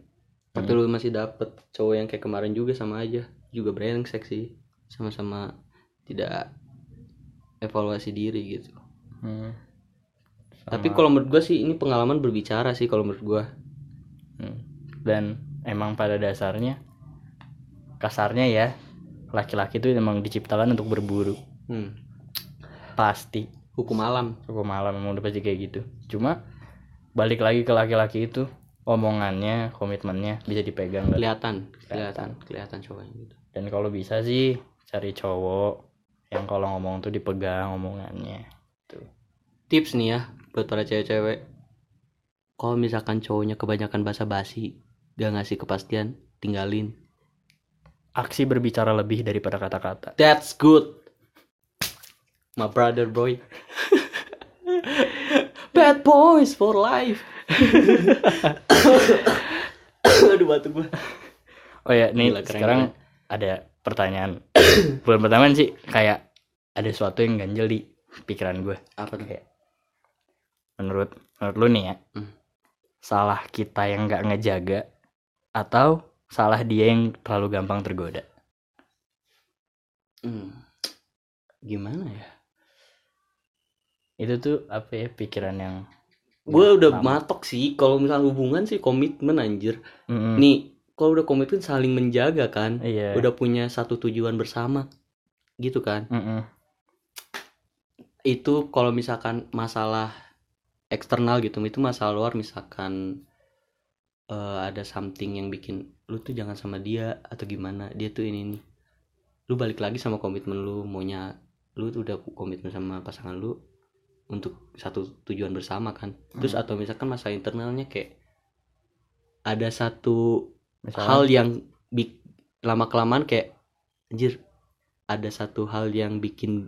waktu Hmm. lu masih dapet cowok yang kayak kemarin juga sama aja juga brengsek sih sama-sama tidak evaluasi diri gitu Hmm. tapi Sama- kalau menurut gua sih ini pengalaman berbicara sih kalau menurut gua Hmm. dan emang pada dasarnya kasarnya ya laki-laki itu emang diciptakan untuk berburu. Hmm. pasti. Hukum alam. Aku malam emang udah pasti kayak gitu. Cuma balik lagi ke laki-laki itu omongannya komitmennya bisa dipegang. Kelihatan kelihatan. kelihatan cowoknya gitu. Dan kalau bisa sih cari cowok yang kalau ngomong tuh dipegang omongannya. Tuh. Tips nih ya buat para cewek-cewek. Kalau misalkan cowoknya kebanyakan basa-basi gak ngasih kepastian tinggalin. Aksi berbicara lebih daripada kata-kata. That's good. My brother boy. Bad boys for life. Aduh batu gua. Oh ya nih Gila, keren, sekarang ada pertanyaan. Bulan pertama sih kayak ada sesuatu yang ganjel di pikiran gue apa tuh? Kayak menurut menurut lu nih ya Hmm. salah kita yang nggak ngejaga atau salah dia yang terlalu gampang tergoda Hmm. gimana ya itu tuh apa ya pikiran yang gue udah lama. matok sih kalau misalnya hubungan sih komitmen anjir Mm-mm. nih kalau udah komitmen saling menjaga kan iya udah punya satu tujuan bersama gitu kan Mm-mm. itu kalau misalkan masalah eksternal gitu itu masalah luar misalkan eh, ada something yang bikin lu tuh jangan sama dia atau gimana. Dia tuh ini nih. Lu balik lagi sama komitmen lu maunya lu tuh udah komitmen sama pasangan lu untuk satu tujuan bersama kan. Terus Hmm. atau misalkan masalah internalnya kayak ada satu Misalnya, hal yang lama kelamaan kayak anjir ada satu hal yang bikin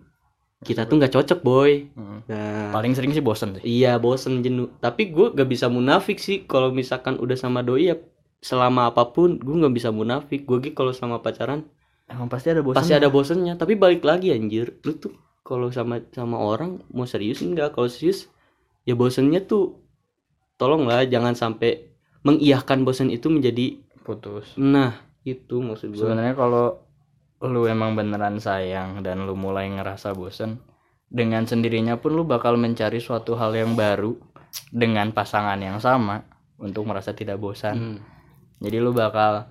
kita tuh nggak cocok boy. Mm. nah. Paling sering sih bosen sih iya bosen jenuh. Tapi gue gak bisa munafik sih kalau misalkan udah sama doi ya selama apa pun gue nggak bisa munafik. Gue gitu kalau sama pacaran emang pasti ada bosen pasti ada bosennya. Tapi balik lagi anjir. Lu tuh kalau sama sama orang mau serius enggak kalau serius ya bosennya tuh tolonglah jangan sampai mengiyahkan bosen itu menjadi putus. Nah itu maksud gue sebenarnya kalau lu emang beneran sayang dan lu mulai ngerasa bosen dengan sendirinya pun lu bakal mencari suatu hal yang baru dengan pasangan yang sama untuk merasa tidak bosan. Hmm. jadi lu bakal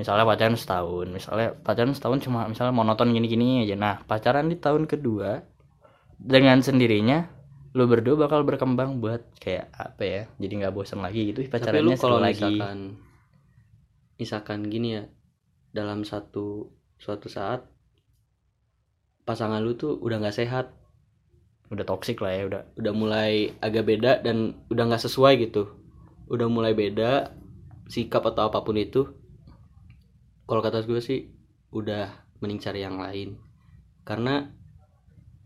misalnya pacaran setahun misalnya pacaran setahun cuma misalnya monoton gini-gini aja. Nah pacaran di tahun kedua dengan sendirinya lu berdua bakal berkembang buat kayak apa ya jadi nggak bosan lagi gitu tapi lu pacarannya kalau lagi. misalkan misalkan gini ya dalam satu suatu saat pasangan lu tuh udah nggak sehat. Udah toksik lah ya udah. Udah mulai agak beda dan udah nggak sesuai gitu. Udah mulai beda sikap atau apa pun itu. Kalau kata gue sih udah mending cari yang lain. Karena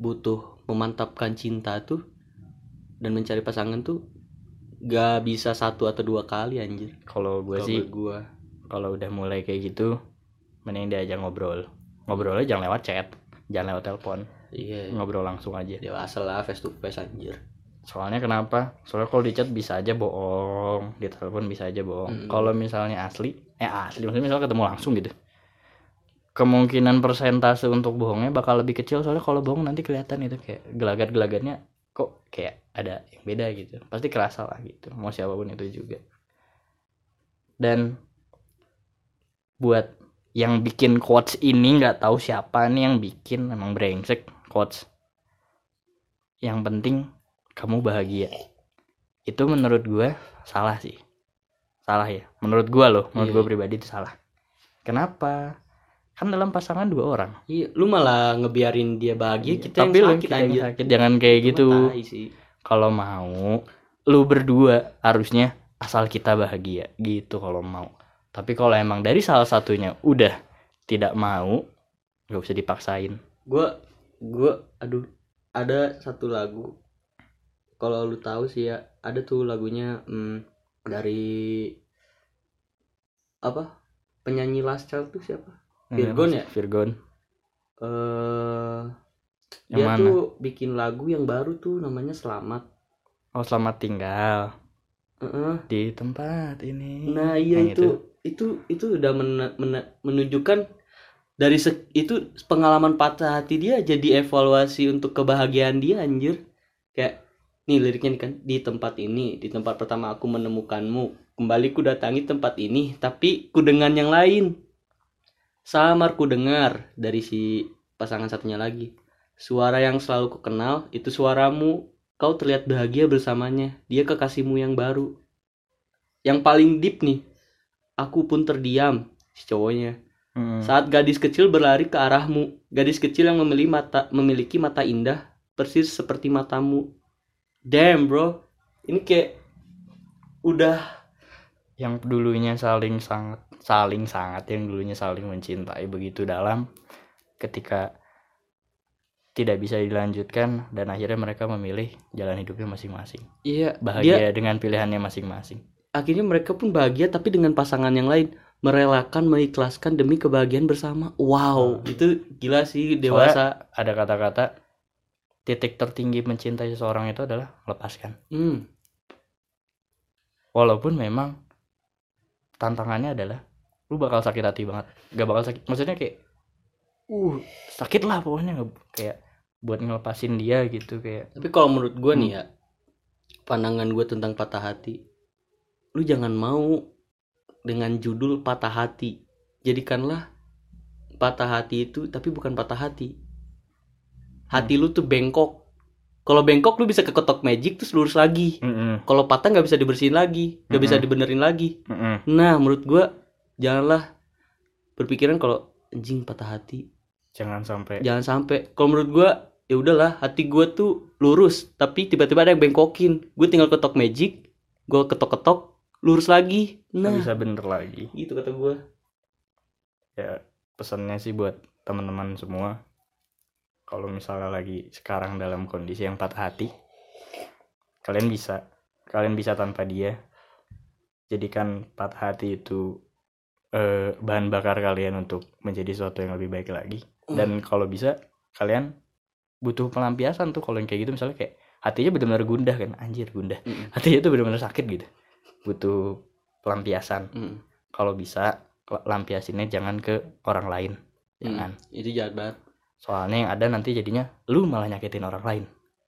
butuh memantapkan cinta tuh dan mencari pasangan tuh gak bisa satu atau dua kali anjir. Kalau gue sih gua. kalau udah mulai kayak gitu mending diajak ngobrol. Ngobrolnya jangan lewat chat jangan lewat telepon. Iya. Ngobrol langsung aja. Dewasa lah face to face anjir. Soalnya kenapa? Soalnya kalau di chat bisa aja bohong di telepon bisa aja bohong. Mm-mm. kalau misalnya asli eh asli maksudnya misalnya ketemu langsung gitu. Kemungkinan persentase untuk bohongnya bakal lebih kecil soalnya kalau bohong nanti kelihatan itu kayak gelagat-gelagatnya kok kayak ada yang beda gitu. Pasti kerasa lah gitu mau siapa pun itu juga. Dan buat yang bikin quotes ini nggak tahu siapa nih yang bikin emang brengsek quotes. Yang penting kamu bahagia. Itu menurut gue salah sih. Salah ya. Menurut gue loh menurut Iya. gue pribadi itu salah. Kenapa? Kan dalam pasangan dua orang. Iya, lu malah ngebiarin dia bahagia, kita tapi yang sakit kita yang sakit. Jangan kayak Itu gitu. kalau mau lu berdua harusnya asal kita bahagia gitu kalau mau tapi kalau emang dari salah satunya udah tidak mau nggak usah dipaksain Gua gua aduh ada satu lagu. Kalau lu tahu sih ya, ada tuh lagunya hmm, dari apa? Penyanyi Last Child tuh siapa? Virgon ya? Virgon Eh yang dia mana tuh bikin lagu yang baru tuh namanya Selamat. oh selamat tinggal Heeh. di tempat ini Nah iya Yang itu itu itu udah men- men- menunjukkan dari se- itu pengalaman patah hati dia jadi evaluasi untuk kebahagiaan dia anjir. Kayak nih liriknya kan di tempat ini di tempat pertama aku menemukanmu kembali ku datangi tempat ini tapi ku dengan yang lain. Samar ku dengar dari si pasangan satunya lagi. Suara yang selalu ku kenal itu suaramu. Kau terlihat bahagia bersamanya. Dia kekasihmu yang baru. Yang paling deep nih aku pun terdiam si cowoknya. Mm. saat gadis kecil berlari ke arahmu gadis kecil yang memiliki mata memiliki mata indah persis seperti matamu. Damn bro. Ini kayak udah yang dulunya saling sangat saling sangat yang dulunya saling mencintai begitu dalam ketika tidak bisa dilanjutkan dan akhirnya mereka memilih jalan hidupnya masing-masing. Iya dia bahagia dengan pilihannya masing-masing akhirnya mereka pun bahagia tapi dengan pasangan yang lain. Merelakan mengikhlaskan demi kebahagiaan bersama. Wow. Itu gila sih dewasa. ada kata-kata titik tertinggi mencintai seseorang itu adalah lepaskan hmm. walaupun memang tantangannya adalah lu bakal sakit hati banget. Gak bakal sakit maksudnya kayak uh sakit lah pokoknya. Kayak buat ngelepasin dia gitu kayak Tapi kalau menurut gue nih ya, pandangan gue tentang patah hati, lu jangan mau dengan judul patah hati. Jadikanlah patah hati itu, tapi bukan patah hati. Hati lu tuh bengkok. Kalau bengkok lu bisa keketok magic terus lurus lagi. Mm-mm, Kalau patah nggak bisa dibersihin lagi, nggak bisa Mm-mm. dibenerin lagi. mm-mm. Nah, menurut gue janganlah berpikiran kalau anjing patah hati jangan sampai jangan sampai kalau menurut gua ya udahlah hati gua tuh lurus tapi tiba-tiba ada yang bengkokin gue tinggal ketok magic gua ketok-ketok lurus lagi. Nah. bisa bener lagi. Gitu kata gua. Ya pesannya sih buat teman-teman semua kalau misalnya lagi sekarang dalam kondisi yang patah hati kalian bisa kalian bisa tanpa dia. Jadikan patah hati itu eh, bahan bakar kalian untuk menjadi sesuatu yang lebih baik lagi. Dan kalau bisa kalian butuh pelampiasan tuh kalau yang kayak gitu. Misalnya kayak hatinya benar-benar gundah kan. Anjir gundah. Mm. hatinya tuh benar-benar sakit gitu butuh pelampiasan. Mm. kalau bisa lampiasinnya jangan ke orang lain jangan Mm. itu jahat banget. Soalnya yang ada nanti jadinya lu malah nyakitin orang lain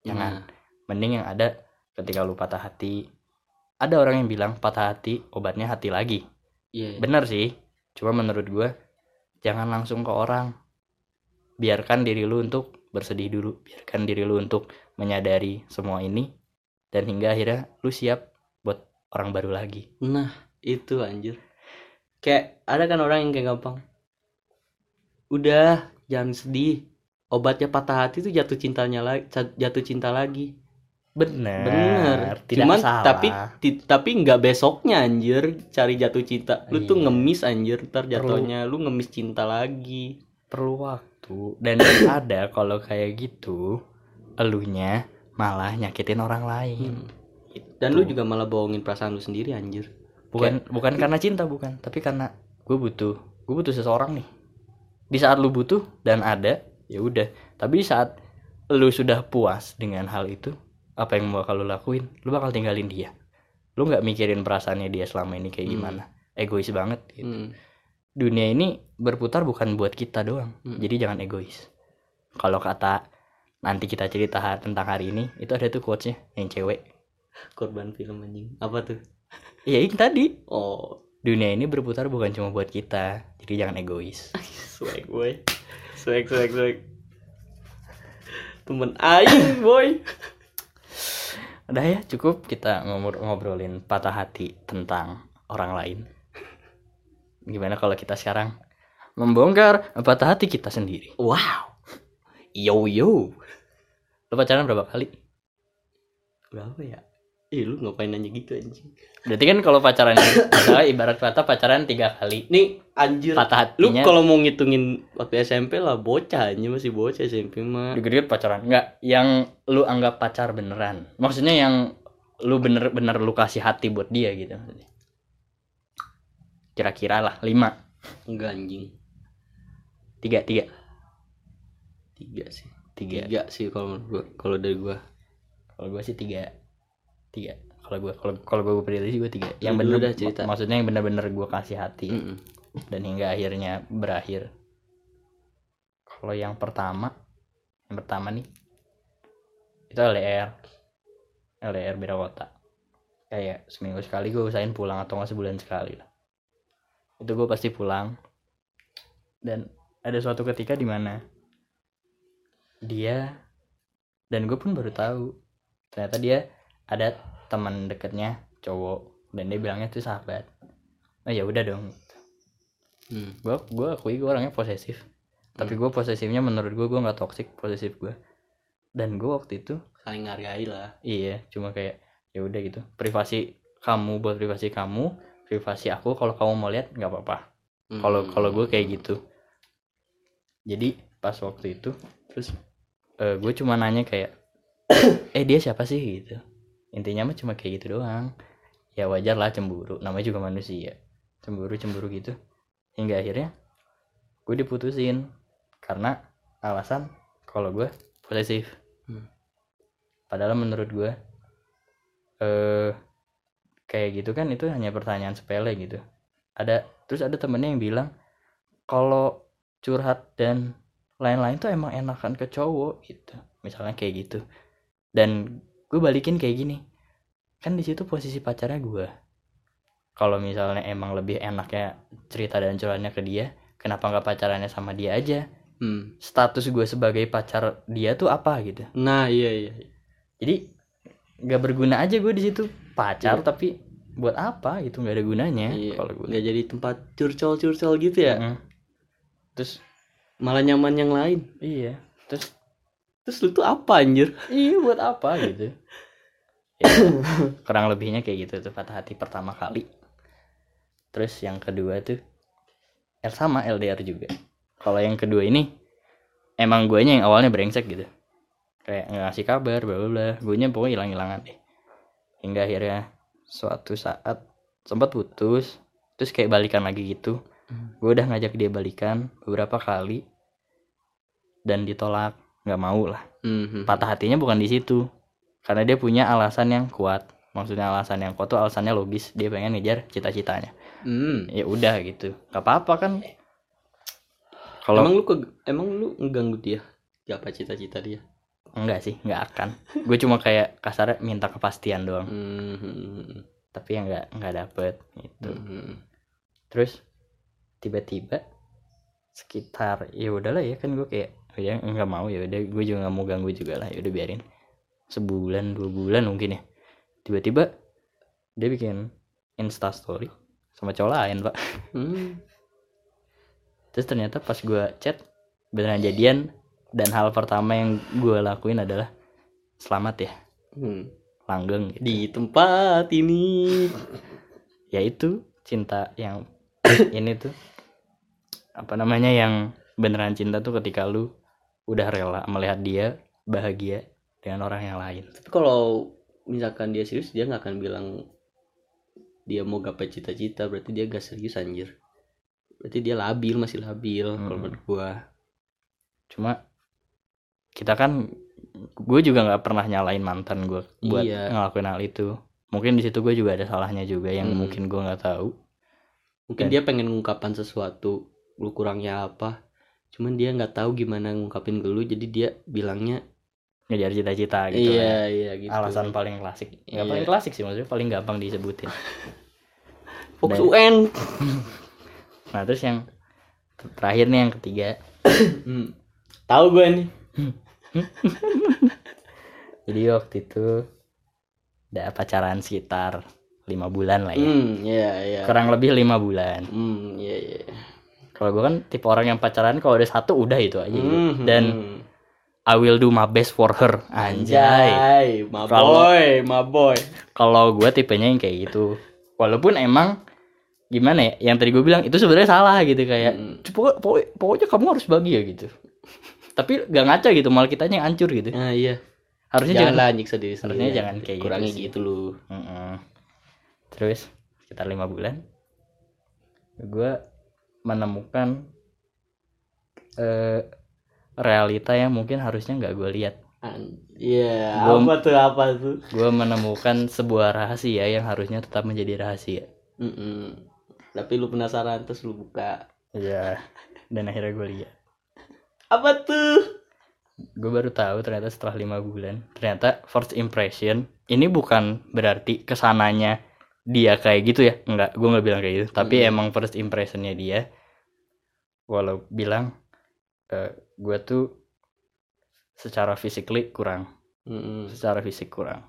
jangan mending yang ada ketika lu patah hati ada orang yang bilang patah hati obatnya hati lagi. Iya. Bener sih. Cuma menurut gua jangan langsung ke orang. Biarkan diri lu untuk bersedih dulu. Biarkan diri lu untuk menyadari semua ini. Dan hingga akhirnya lu siap orang baru lagi nah itu anjir kayak ada kan orang yang kayak gampang udah jangan sedih obatnya patah hati tuh jatuh cintanya lagi jatuh cinta lagi bener Bener. tidak Cuman salah tapi ti- tapi nggak besoknya anjir cari jatuh cinta. Lu tuh Iya. ngemis anjir ntar Perlu. jatuhnya lu ngemis cinta lagi. perlu waktu dan ada kalau kayak gitu elunya malah nyakitin orang lain Hmm. Dan lu juga malah bohongin perasaan lu sendiri anjir. bukan bukan karena cinta bukan tapi karena gue butuh gue butuh seseorang nih di saat lu butuh dan ada ya udah tapi saat lu sudah puas dengan hal itu apa yang bakal lu lakuin lu bakal tinggalin dia lu nggak mikirin perasaannya dia selama ini kayak Hmm. gimana egois banget gitu. Hmm. dunia ini berputar bukan buat kita doang Hmm. jadi jangan egois kalau kata nanti kita cerita tentang hari ini itu ada tuh quotesnya yang cewek Korban film anjing. Apa tuh? iya ini tadi Oh, dunia ini berputar bukan cuma buat kita jadi jangan egois swag gue. Swag swag swag. temen aing boy Udah ya cukup kita ngobrolin patah hati tentang orang lain. Gimana kalau kita sekarang membongkar patah hati kita sendiri? wow yo yo Lo pacaran berapa kali? berapa ya Ih lu ngapain nanya gitu anjing? Berarti kan kalau pacaran misalnya ibarat kata pacaran tiga kali. Nih anjir. Patah Lu hatinya kalau mau ngitungin waktu SMP lah bocah aja masih bocah SMP mah. Dikit-dikit pacaran. Enggak yang lu anggap pacar beneran. Maksudnya yang lu bener-bener lu kasih hati buat dia gitu. Kira-kira lah lima. Enggak anjing. Tiga tiga. Tiga sih. Tiga. Tiga sih kalau menurut gua Kalau dari gua. Kalau gue sih tiga tiga. Kalau gue kalau kalau gue pribadi sih gue tiga. Yang Lu dulu bener dah cerita. mak- maksudnya yang bener-bener gue kasih hati Mm-mm. dan hingga akhirnya berakhir. Kalau yang pertama yang pertama nih itu LDR LDR beda kota kayak seminggu sekali gue usahain pulang atau nggak sebulan sekali lah. Itu gue pasti pulang. Dan ada suatu ketika di mana dia dan gue pun baru tahu ternyata dia ada teman deketnya cowok dan dia bilangnya tuh sahabat. Oh ya udah dong. Hmm. gue gue akui gue orangnya posesif. Tapi gue posesifnya menurut gue gue nggak toxic posesif gue dan gue waktu itu Saling ngargai lah. Iya cuma kayak ya udah gitu. Privasi kamu buat privasi kamu privasi aku kalau kamu mau lihat nggak apa-apa. Kalau Hmm. kalau gue kayak gitu. Jadi pas waktu itu terus gue cuma nanya kayak eh dia siapa sih? gitu intinya mah cuma kayak gitu doang. Ya wajar lah cemburu. Namanya juga manusia. Cemburu cemburu gitu. Hingga akhirnya gue diputusin. Karena alasan kalau gue posesif. Hmm. padahal menurut gue eh kayak gitu kan itu hanya pertanyaan sepele gitu. Ada terus ada temennya yang bilang kalau curhat dan lain-lain tuh emang enakan ke cowok gitu. Misalnya kayak gitu. Dan gue balikin kayak gini. Kan di situ posisi pacarnya gue kalau misalnya emang lebih enaknya cerita dan curhatnya ke dia kenapa nggak pacarannya sama dia aja? Hmm. status gue sebagai pacar dia tuh apa gitu? Nah iya iya jadi nggak berguna aja gue di situ. Pacar tapi buat apa gitu? Nggak ada gunanya Iya, kalau gue nggak jadi tempat curcol-curcol gitu ya. Mm. terus Malah nyaman yang lain. iya. Terus Terus lu tuh apa anjir? iya buat apa gitu. Ya, kurang lebihnya kayak gitu tuh patah hati pertama kali. Terus yang kedua tuh L sama LDR juga. Kalau yang kedua ini emang guanya yang awalnya brengsek gitu. Kayak nggak ngasih kabar bla bla bla. Guanya pokoknya hilang hilangan deh. Hingga akhirnya suatu saat sempat putus terus kayak balikan lagi gitu. Hmm. gue udah ngajak dia balikan beberapa kali dan ditolak nggak mau lah Mhm. patah hatinya bukan di situ karena dia punya alasan yang kuat maksudnya alasan yang kuat tuh alasannya logis dia pengen ngejar cita-citanya Hmm. ya udah gitu nggak apa-apa kan kalau Emang lu ke emang lu ngeganggu dia? Apa cita-cita dia? enggak sih nggak akan gue cuma kayak kasar minta kepastian doang Hmm. tapi yang nggak nggak dapet gitu Hmm. terus tiba-tiba sekitar ya udahlah ya kan gue kayak "Oh ya nggak mau ya udah gue juga nggak mau ganggu juga lah ya udah biarin sebulan dua bulan mungkin ya tiba-tiba dia bikin insta story sama cowok lain pak Hmm. terus ternyata pas gue chat beneran jadian dan hal pertama yang gue lakuin adalah selamat ya Hmm. langgeng gitu. Di tempat ini. ya itu cinta yang ini tuh apa namanya yang beneran cinta tuh ketika lu udah rela melihat dia bahagia dengan orang yang lain Tapi kalau misalkan dia serius dia nggak akan bilang dia mau gapai cita-cita berarti dia gak serius anjir. Berarti dia labil masih labil kalau Hmm. menurut gua. cuma kita kan gue juga nggak pernah nyalain mantan gue buat Iya. ngelakuin hal itu mungkin di situ gue juga ada salahnya juga yang Hmm. mungkin gue nggak tahu Mungkin Dan- dia pengen ngungkapkan sesuatu, lu kurangnya apa. Cuman dia nggak tahu gimana ngungkapin ke lu jadi dia bilangnya ngejar cita-cita gitu iya kan. iya gitu. alasan paling klasik nggak Iya. paling klasik sih maksudnya paling gampang disebutin Fox Dan- UN. nah terus yang terakhir nih yang ketiga Hmm. Tahu gue nih. jadi waktu itu udah pacaran sekitar lima bulan lah ya Hmm, iya iya. kurang lebih lima bulan Hmm, iya iya. Kalau gue kan tipe orang yang pacaran kalau ada satu udah itu aja gitu. Hmm, dan hmm. I will do my best for her anjay Anjay, my Kalau- boy, my boy. kalau gue tipenya yang kayak gitu walaupun emang gimana ya yang tadi gue bilang itu sebenarnya salah gitu kayak Hmm. "Pokok- pokok- pokoknya kamu harus bahagia gitu tapi gak ngaca gitu malah kitanya yang hancur gitu Nah, iya. harusnya Jangan jangan lah nyiksa diri sendiri. Harusnya jangan kayak gitu Kurangnya sih. gitu lu. Mm-mm. terus sekitar lima bulan gue menemukan eh realita yang mungkin harusnya nggak gue lihat Iya, Gua- apa tuh apa tuh? gue menemukan sebuah rahasia yang harusnya tetap menjadi rahasia Mm-mm. Tapi lu penasaran terus lu buka. ya dan akhirnya gue lihat Apa tuh? gue baru tahu ternyata setelah lima bulan ternyata first impression ini bukan berarti ke sananya dia kayak gitu ya enggak gue nggak bilang kayak gitu tapi Hmm. emang first impressionnya dia walau bilang eh, gue tuh secara physically kurang. Mm-mm. secara fisik kurang.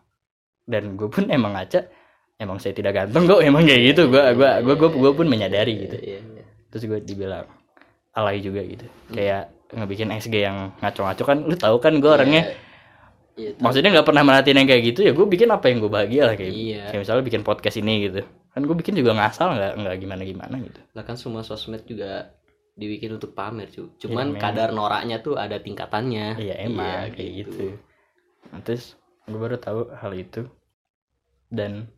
Dan gue pun emang ngaca emang saya tidak ganteng kok emang kayak gitu. Gue gue gue gue gue pun menyadari gitu. Iya, iya. terus gue dibilang alay juga gitu. Kayak ngebikin SG yang ngaco-ngaco kan lu tahu kan gue orangnya. Iya, tahu. maksudnya nggak pernah merhatiin yang kayak gitu ya gue bikin apa yang gue bahagia lah kayak Iya. kayak misalnya bikin podcast ini gitu. Kan gue bikin juga ngasal nggak nggak gimana gimana gitu. Lah kan semua sosmed juga dibikin untuk pamer cu. Cuman Iya, kadar noraknya tuh ada tingkatannya. Iya emang kayak gitu, Nah, terus gue baru tahu hal itu. Dan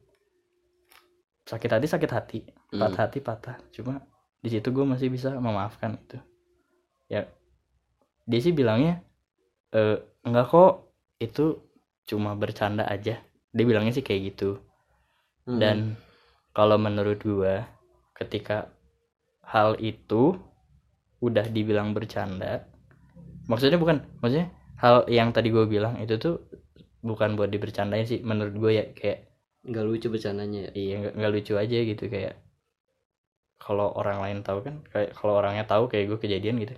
sakit hati sakit hati. Hmm. patah hati patah. Cuma di situ gue masih bisa memaafkan itu. Ya dia sih bilangnya eh enggak kok itu cuma bercanda aja. Dia bilangnya sih kayak gitu. Hmm. dan kalau menurut gua ketika hal itu udah dibilang bercanda. Maksudnya bukan maksudnya hal yang tadi gua bilang itu tuh bukan buat dibercandain sih menurut gue ya kayak nggak lucu bercandanya ya? Iya nggak nggak lucu aja gitu kayak kalau orang lain tahu kan kayak kalau orangnya tahu kayak gue kejadian gitu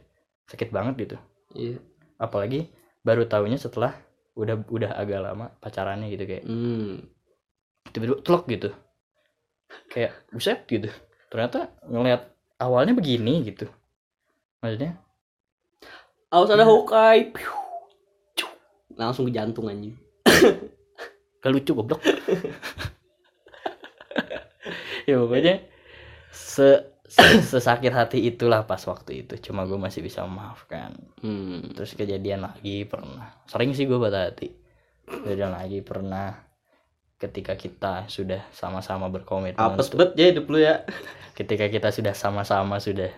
sakit banget gitu. Iya. Apalagi baru tahunya setelah udah udah agak lama pacarannya gitu kayak hmm. tiba-tiba telok gitu. Kayak buset gitu. Ternyata ngelihat awalnya begini gitu maksudnya? Awas ada Hawkeye. Cuk. langsung ke jantung anjing. Gak lucu goblok. Ya pokoknya se, se- sesakit hati itulah pas waktu itu. Cuma gue masih bisa memaafkan. Hmm. terus kejadian lagi pernah. Sering sih gue patah hati. Kejadian lagi pernah ketika kita sudah sama-sama berkomitmen apes untuk- bet ya hidup lu ya. Ketika kita sudah sama-sama sudah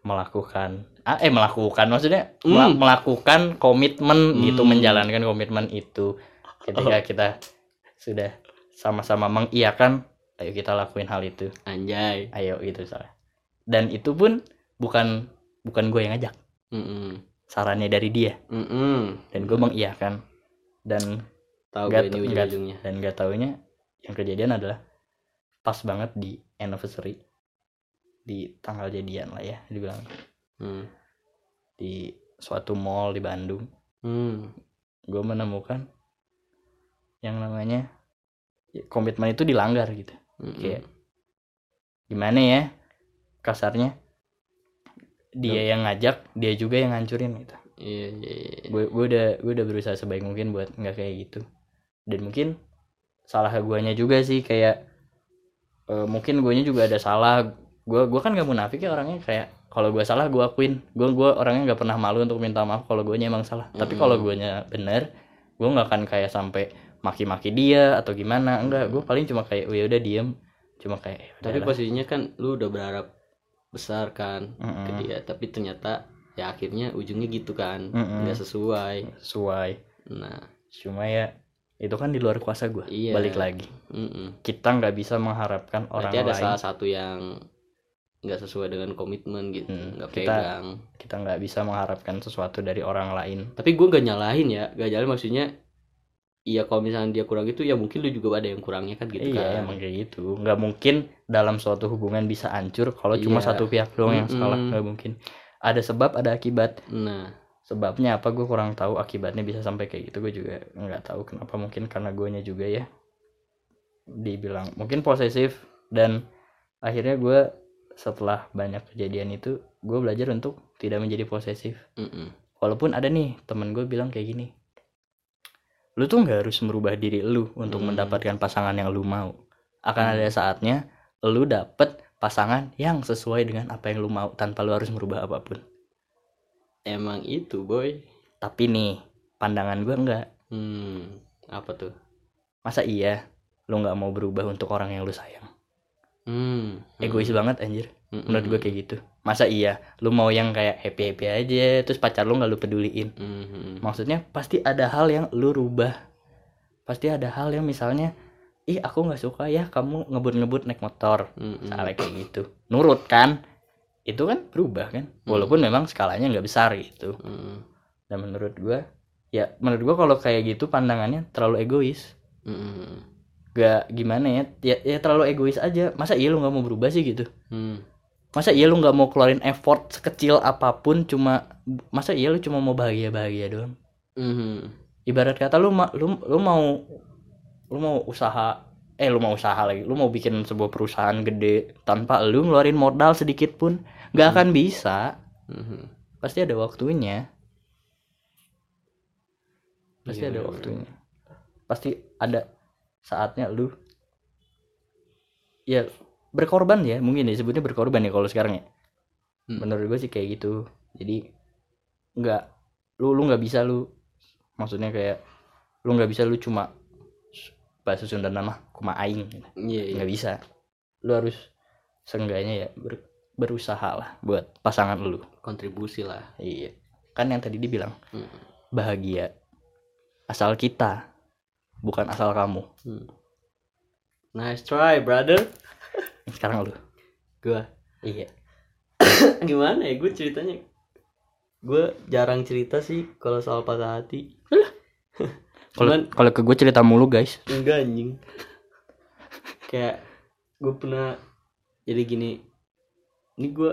melakukan ah, eh melakukan maksudnya Hmm. melakukan komitmen gitu Hmm. menjalankan komitmen itu. Ketika kita sudah sama-sama mengiyakan ayo kita lakuin hal itu. Anjay. Ayo gitu salah dan itu pun bukan bukan gue yang ngajak. Mm-mm. sarannya dari dia. Mm-mm. dan gue mengiyakan. Dan tahu gue ini ujung-ujungnya. dan gak taunya yang kejadian adalah pas banget di anniversary di tanggal jadian lah ya dibilang hmm. di suatu mall di Bandung Hmm. gue menemukan yang namanya ya, komitmen itu dilanggar gitu Mm-mm. Kayak- gimana ya kasarnya dia yang ngajak dia juga yang ngancurin gitu iya iya iya. gue gue udah gue udah berusaha sebaik mungkin buat nggak kayak gitu dan mungkin salah guanya juga sih kayak eh, mungkin guanya juga ada salah gue gue kan gak munafik ya orangnya kayak kalau gue salah gue akuin. Gue gue orangnya nggak pernah malu untuk minta maaf kalau gue emang salah. Tapi Mm-mm. kalau guanya bener gue nggak akan kayak sampai maki-maki dia atau gimana. Enggak gue paling cuma kayak "Oh, ya udah diem. Cuma kayak "Ya tapi udahlah." posisinya kan lu udah berharap besar kan Mm-mm. ke dia. Tapi ternyata ya akhirnya ujungnya gitu kan. Nggak sesuai. Sesuai. Nah. Cuma ya itu kan di luar kuasa gue Iya. balik lagi. Mm-mm. kita nggak bisa mengharapkan orang berarti ada lain. salah satu yang nggak sesuai dengan komitmen gitu Hmm, nggak kita- pegang. kita nggak bisa mengharapkan sesuatu dari orang lain. Tapi gue gak nyalahin ya gak nyalahin maksudnya iya kalau misalnya dia kurang itu ya mungkin lu juga ada yang kurangnya kan gitu iya kan. emang kayak gitu. Nggak mungkin dalam suatu hubungan bisa hancur kalau cuma Iya. satu pihak doang yang salah nggak mungkin. Ada sebab ada akibat. Nah. Sebabnya apa? Gue kurang tahu akibatnya bisa sampai kayak gitu. Gue juga nggak tahu kenapa mungkin karena guanya juga ya. Dibilang mungkin posesif dan akhirnya gue setelah banyak kejadian itu gue belajar untuk tidak menjadi posesif. Mm-mm. walaupun ada nih temen gue bilang kayak gini lu tuh nggak harus merubah diri lu untuk Hmm. mendapatkan pasangan yang lu mau. Akan Hmm. ada saatnya lu dapet pasangan yang sesuai dengan apa yang lu mau tanpa lu harus merubah apa pun. Emang itu boy. Tapi nih pandangan gue enggak hmm apa tuh? Masa iya lu nggak mau berubah untuk orang yang lu sayang hmm egois banget anjir. Mm-mm. menurut gue kayak gitu. Masa iya? Lu mau yang kayak happy happy aja terus pacar lu nggak lu peduliin. Mhm. maksudnya pasti ada hal yang lu rubah. Pasti ada hal yang misalnya ih aku nggak suka ya kamu ngebut-ngebut naik motor. Mm-mm. misalnya kayak gitu. Nurut kan? Itu kan berubah kan? Walaupun memang skalanya nggak besar gitu. Mm-mm. dan menurut gua ya menurut gua kalau kayak gitu pandangannya terlalu egois. Gak gimana ya ya, ya terlalu egois aja masa iya lu nggak mau berubah sih gitu Hmm. masa iya lu nggak mau keluarin effort sekecil apa pun cuma masa iya lu cuma mau bahagia bahagia doang Mhm. ibarat kata lu ma- lu lu mau lu mau usaha eh lu mau usaha lagi lu mau bikin sebuah perusahaan gede tanpa lu ngeluarin modal sedikit pun nggak akan bisa Mhm. pasti ada waktunya pasti Iya, ada bener-bener. waktunya pasti ada saatnya lu ya berkorban ya mungkin disebutnya berkorban ya kalau sekarang ya Hmm. menurut gue sih kayak gitu jadi nggak lu lu nggak bisa lu maksudnya kayak lu nggak bisa lu cuma bahasa Sunda nama kuma aing gitu. Iya, iya. nggak bisa lu harus seenggaknya ya ber- berusaha lah buat pasangan lu kontribusi lah iya kan yang tadi dibilang Hmm. bahagia asal kita bukan asal kamu. Hmm. nice try brother. Sekarang lu. Gua. Iya. Gimana ya gue ceritanya? Gue jarang cerita sih kalau soal patah hati. Kalau kalau ke gue cerita mulu guys. Enggak anjing. Kayak gue pernah jadi gini. Ini gue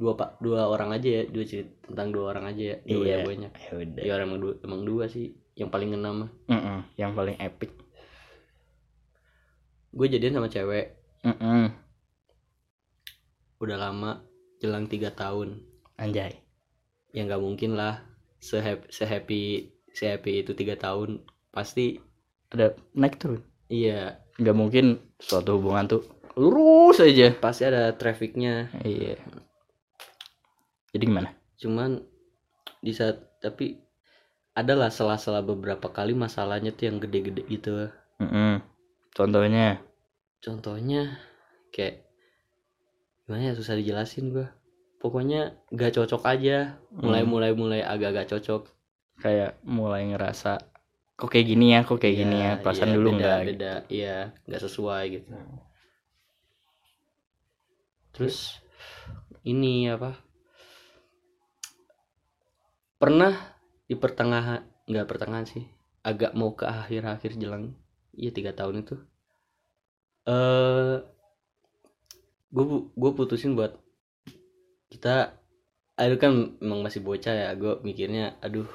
dua pak dua orang aja ya dua cerita tentang dua orang aja ya. Dua Iya. ya banyak. Ya udah. Ya orang emang dua, emang dua sih yang paling ngena mah. Mm-mm, yang paling epic. Gue jadian sama cewek. Mm-mm. udah lama jelang tiga tahun. Anjay. Ya nggak mungkin lah sehappy sehappy sehappy itu tiga tahun pasti ada naik turun? Iya. Nggak mungkin suatu hubungan tuh lurus aja. Pasti ada trafficnya. Iya. Jadi gimana? Cuman di saat tapi adalah sela-sela beberapa kali masalahnya tuh yang gede-gede gitu. Mm-mm. contohnya? Contohnya kayak gimana ya susah dijelasin gua. Pokoknya gak cocok aja. Mulai Hmm. mulai mulai agak-agak cocok. Kayak mulai ngerasa kok kayak gini ya? Kok kayak gini ya? Iya, perasaan iya, dulu beda, enggak beda. Iya nggak sesuai gitu. Terus ini apa? Pernah di pertengahan nggak pertengahan sih. Agak mau ke akhir-akhir jelang. Iya tiga tahun itu. Eh gue gue putusin buat kita aduh kan emang masih bocah ya gue mikirnya aduh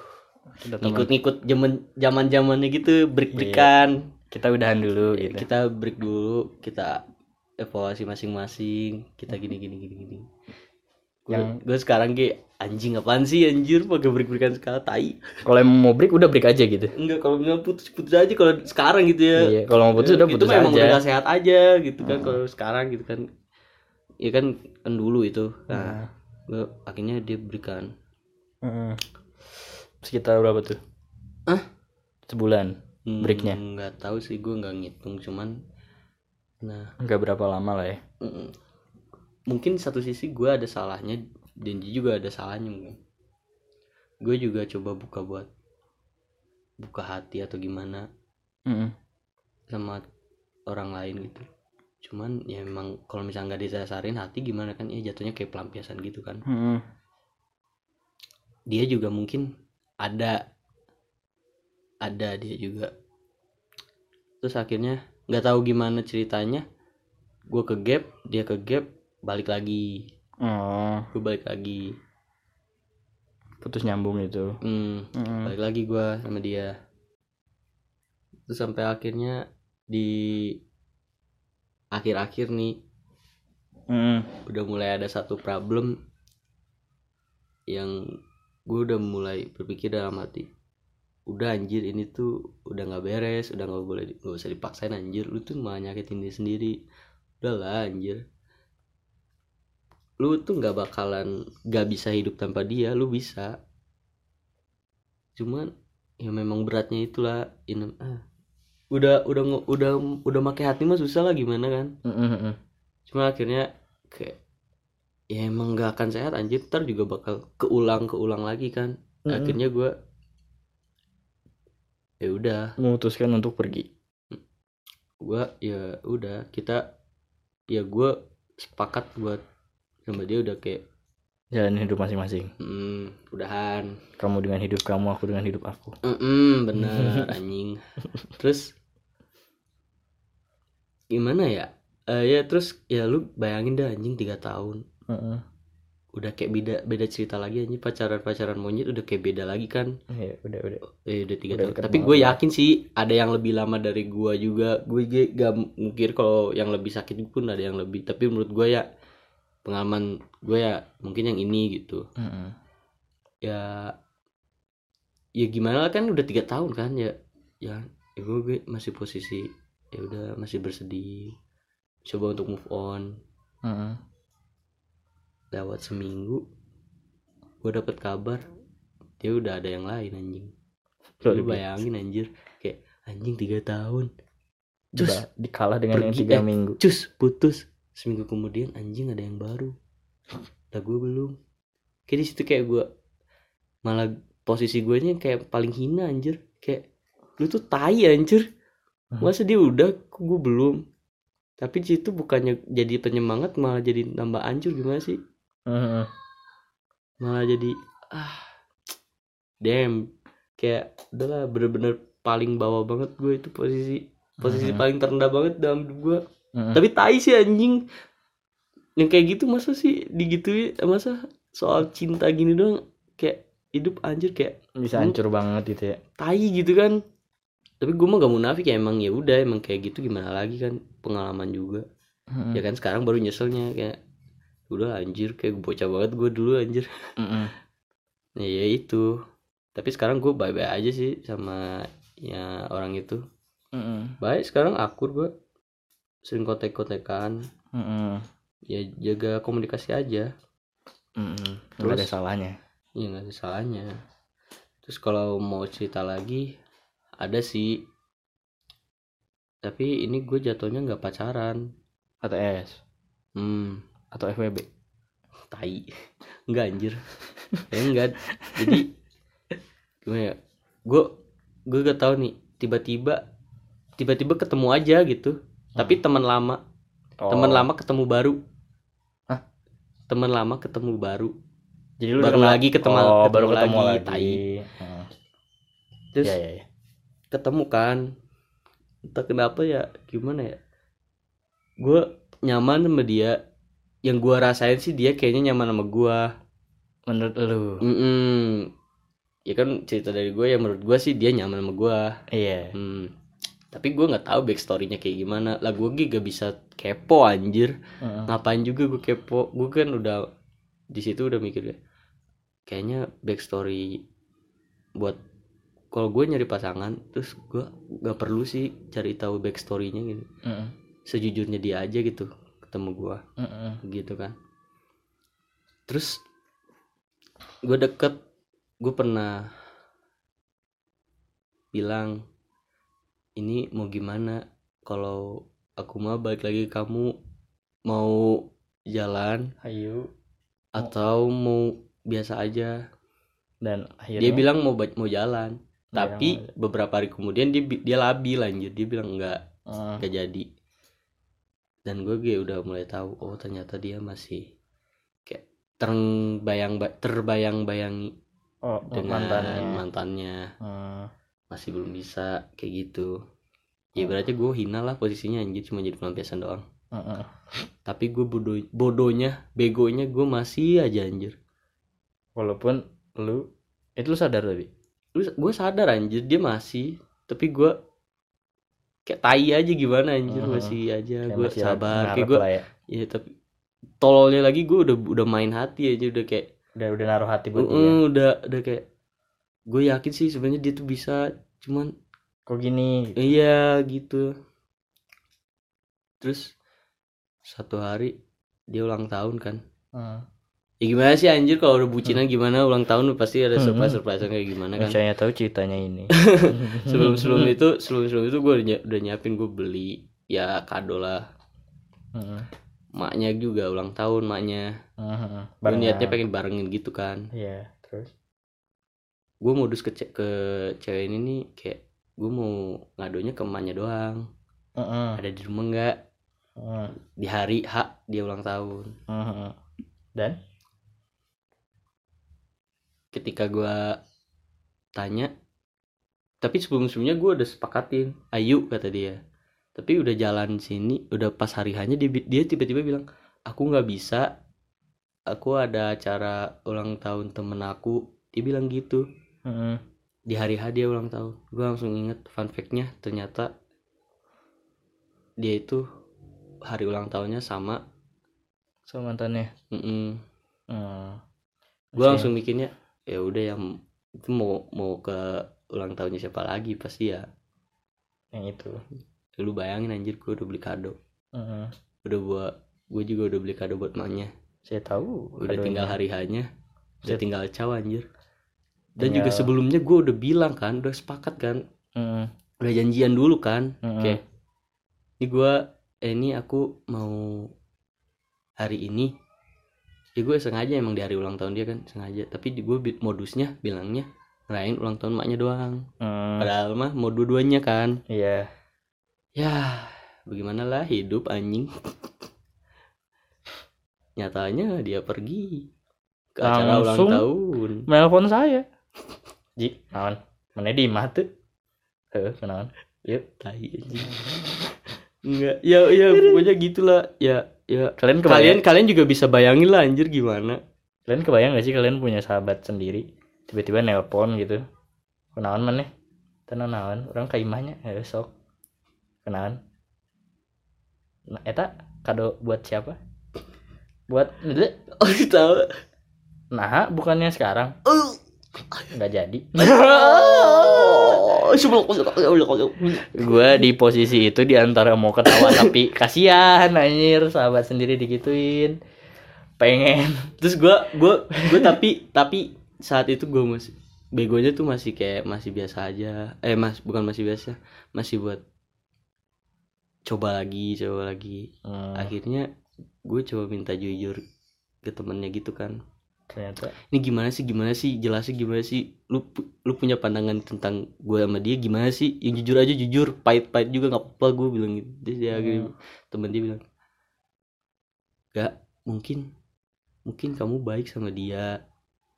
ngikut-ngikut zaman zaman zamannya gitu break breakan kita udahan dulu gitu. kita break dulu kita evaluasi masing-masing kita gini gini gini gini Yang- gue sekarang kayak anjing apaan sih anjir pakai break breakan sekarang tai kalau emang mau break udah break aja gitu enggak kalau misalnya putus putus aja kalau sekarang gitu ya iya kalau mau putus udah itu putus mah emang udah aja gak sehat aja gitu kan Hmm. kalau sekarang gitu kan ya kan kan dulu itu Nah. gue akhirnya dia berikan Mm-mm. sekitar berapa tuh Hah? sebulan Breaknya? Hmm, nggak tahu sih gue nggak ngitung cuman nah nggak berapa lama lah ya Mm-mm. Mungkin satu sisi gue ada salahnya dan dia juga ada salahnya mungkin. Gue juga coba buka buat buka hati atau gimana Mm-mm. sama orang lain gitu. Cuman ya memang kalau misalnya nggak disasarin hati gimana kan? Ya jatuhnya kayak pelampiasan gitu kan. Mm-mm. dia juga mungkin ada ada dia juga. Terus akhirnya nggak tahu gimana ceritanya. Gue ke gap dia ke gap balik lagi. Oh. Gue balik lagi. Putus nyambung itu hmm, Mm-mm. balik lagi gue sama dia. Terus sampai akhirnya di akhir-akhir nih Mm-mm. udah mulai ada satu problem yang gue udah mulai berpikir dalam hati. Udah anjir ini tuh udah nggak beres udah nggak boleh nggak usah dipaksain anjir. Lu tuh malah nyakitin diri sendiri. Udahlah anjir lu tuh nggak bakalan nggak bisa hidup tanpa dia lu bisa. Cuman ya memang beratnya itulah ini ah. Udah udah udah udah make hati mah susah lah gimana kan. Mm-mm. cuma akhirnya kayak ya emang gak akan sehat anjir ntar juga bakal keulang keulang lagi kan. Akhirnya gue ya udah. Memutuskan untuk pergi. Gue ya udah kita ya gue sepakat buat sama dia udah kayak jalan hidup masing-masing. Hmm, udahan. Kamu dengan hidup kamu aku dengan hidup aku. Mm-mm, bener anjing. Terus gimana ya? Eh ya terus ya lu bayangin dah anjing tiga tahun. Mm-mm. udah kayak beda beda cerita lagi anjing. Pacaran pacaran monyet udah kayak beda lagi kan? Iya, udah udah. Eh udah tiga Udah tahun. Tapi gue yakin sih ada yang lebih lama dari gue juga. Gue gak mungkin kalau yang lebih sakit pun ada yang lebih. Tapi menurut gue ya pengalaman gue ya mungkin yang ini gitu. Mm-mm. Ya ya gimana lah kan udah tiga tahun kan ya ya, ya gue, gue masih posisi ya udah masih bersedih coba untuk move on Mm-mm. lewat seminggu gue dapet kabar dia udah ada yang lain anjing lu bayangin anjir kayak anjing tiga tahun Cus, dikalah dengan yang pergi, tiga eh. minggu cus putus seminggu kemudian anjing ada yang baru. Lah gue belum. Kayak di situ kayak gue malah posisi gue nya kayak paling hina anjir. Kayak lu tuh tai anjir. Masa dia udah kok gue belum? Tapi di situ bukannya jadi penyemangat malah jadi nambah hancur gimana sih? Malah jadi ah damn. Kayak udahlah bener-bener paling bawah banget gue itu posisi. Posisi paling terendah banget dalam hidup gue Mm-mm. tapi tai sih anjing. Yang kayak gitu masa sih digituin? Masa soal cinta gini doang kayak hidup anjir kayak bisa hancur banget gitu ya. tai gitu kan. Tapi gue mah gak munafik ya emang ya udah emang kayak gitu gimana lagi kan pengalaman juga. Mm-mm. ya kan sekarang baru nyeselnya kayak udah anjir kayak bocah banget gue dulu anjir. Mm-mm. ya, ya itu. Tapi sekarang gue bye bye aja sih sama ya orang itu. Mm-mm. baik sekarang akur gue sering kontek kontekan Mm-mm. ya jaga komunikasi aja. Nggak ada Terus? salahnya. Ya nggak ada salahnya. Terus kalau mau cerita lagi ada sih. Tapi ini gue jatuhnya nggak pacaran. ATS hmm. Atau FWB tai. Enggak anjir. Ya enggak jadi gimana ya? Gue gue gak tahu nih. Tiba-tiba tiba-tiba ketemu aja gitu tapi teman lama. Oh. teman lama ketemu baru. Hah? teman lama ketemu baru. Jadi lu baru lagi ketemu oh, ketemu baru ketemu lagi, lagi, tai. Hmm. terus ya ya ya ketemu kan. Entah kenapa ya gimana ya. Gue nyaman sama dia. Yang gue rasain sih dia kayaknya nyaman sama gue menurut lu? Mm-mm. ya kan cerita dari gue ya menurut gue sih dia nyaman sama gue iya. Hmm. Tapi gue nggak tahu backstorynya kayak gimana lah gue gak bisa kepo anjir Heeh. ngapain juga gue kepo gue kan udah di situ udah mikir kayak, kayaknya backstory buat kalau gue nyari pasangan terus gue gak perlu sih cari tahu backstorynya gitu Heeh. sejujurnya dia aja gitu ketemu gue Heeh. gitu kan terus gue deket gue pernah bilang ini mau gimana? Kalau aku mah balik lagi kamu mau jalan ayo. atau mau biasa aja? Dan akhirnya? Dia bilang mau mau jalan. Dia tapi beberapa hari kemudian dia dia labil anjir dia bilang enggak Heeh. gak jadi. Dan gue gue udah mulai tahu oh ternyata dia masih kayak terbayang terbayang bayangi oh, dengan mantannya. mantannya. Heeh. Masih belum bisa kayak gitu. Ya berarti gue hina lah posisinya anjir cuma jadi pelampiasan doang. Heeh. tapi gue bodoh bodohnya begonya gue masih aja anjir. Walaupun lu itu lu sadar tapi? Gue sadar anjir dia masih. Tapi gue kayak tai aja gimana anjir Mhm. masih aja gue sabar. Kayak gue ya. ya tapi tololnya lagi gue udah udah main hati aja udah kayak udah udah naruh hati buat dia. "Mm, udah udah kayak gue yakin sih sebenarnya dia tuh bisa cuman kok gini iya gitu. Terus satu hari dia ulang tahun kan. Hmm. ya gimana sih anjir? Kalau udah bucinan gimana? Ulang tahun pasti ada Hmm. surprise surprise kayak gimana kan? Misalnya tahu ceritanya ini. Sebelum sebelum itu sebelum sebelum itu gue udah, ny- udah nyiapin gue beli ya kado lah. Hmm. maknya juga ulang tahun maknya. Hmm. gue Barengan. niatnya pengen barengin gitu kan. Iya, terus gue modus ke ce- ke cewek ini nih kayak gue mau ngadonya ke emaknya doang. Heeh. ada di rumah nggak? Heeh. di hari H dia ulang tahun. Heeh. Dan? Ketika gue tanya tapi sebelum sebelumnya gue udah sepakatin. Ayo kata dia. Tapi udah jalan sini udah pas hari hanya dia dia tiba-tiba bilang aku nggak bisa. Aku ada acara ulang tahun temen aku. Dia bilang gitu Heeh. di hari H dia ulang tahun gue langsung inget fun fact-nya ternyata dia itu hari ulang tahunnya sama sama mantannya. mm Hmm. gue langsung mikirnya ya udah yang itu mau mau ke ulang tahunnya siapa lagi pasti ya yang itu. lu bayangin anjir gue udah beli kado Heeh. udah buat gue juga udah beli kado buat maknya Saya tahu. udah kadonya. tinggal hari hanya udah tinggal caw anjir dan juga sebelumnya gue udah bilang kan udah sepakat kan Heeh. udah janjian dulu kan Heeh. Oke. Ini gua eh ini aku mau hari ini. Ya gue sengaja emang di hari ulang tahun dia kan sengaja. Tapi di gue modusnya bilangnya ngerayain ulang tahun maknya doang. Hmm. Padahal mah mau dua-duanya kan. Iya. Ya bagaimana lah hidup anjing. Nyatanya dia pergi ke acara ulang Langsung tahun. Nelpon saya. Ji, naon? Mana di imah tuh? Heeh, kenaon? Yuk. Tai anjing. Enggak, ya ya pokoknya gitulah. Ya ya Kalian kalian kebayang, kalian juga bisa bayangin lah anjir gimana. kalian kebayang gak sih kalian punya sahabat sendiri tiba-tiba nelpon gitu kenaon mana tenan naon orang ke imahnya ya sok kenaon nah, eta kado buat siapa buat. Oh, tahu. nah bukannya sekarang nggak jadi. Gue di posisi itu di antara mau ketawa tapi kasihan anjir. Sahabat sendiri digituin. Pengen. Terus gua gua gua tapi tapi saat itu gua masih begonya tuh masih kayak masih biasa aja. Eh mas bukan masih biasa, masih buat coba lagi, coba lagi. Hmm, Akhirnya gue coba minta jujur ke temennya gitu kan. Ternyata Ini gimana sih, gimana sih, jelasnya gimana sih? Lu lu punya pandangan tentang gue sama dia gimana sih? Yang jujur aja jujur, pahit-pahit juga nggak apa-apa gue bilang gitu. Terus dia akhirnya temen dia bilang, gak mungkin, mungkin kamu baik sama dia,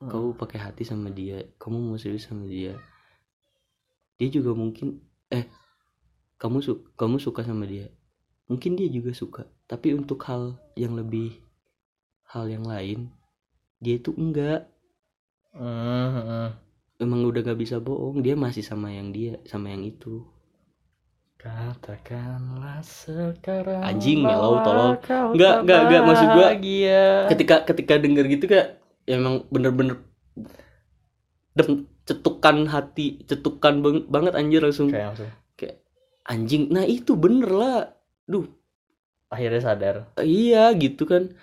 Hmm. kamu pakai hati sama dia, kamu mau serius sama dia. Dia juga mungkin, eh, kamu su kamu suka sama dia, mungkin dia juga suka. Tapi untuk hal yang lebih, hal yang lain, dia itu enggak. Hmm, hmm. Emang udah gak bisa bohong, dia masih sama yang dia, sama yang itu. Katakanlah sekarang Anjing, tolol. kau Nggak, nggak, nggak, maksud gua- bahagia. Ketika ketika denger gitu kayak ya emang bener-bener dem- cetukan hati, cetukan bang- banget anjir langsung. kayak langsung Anjing, nah itu bener lah. Duh, akhirnya sadar iya gitu kan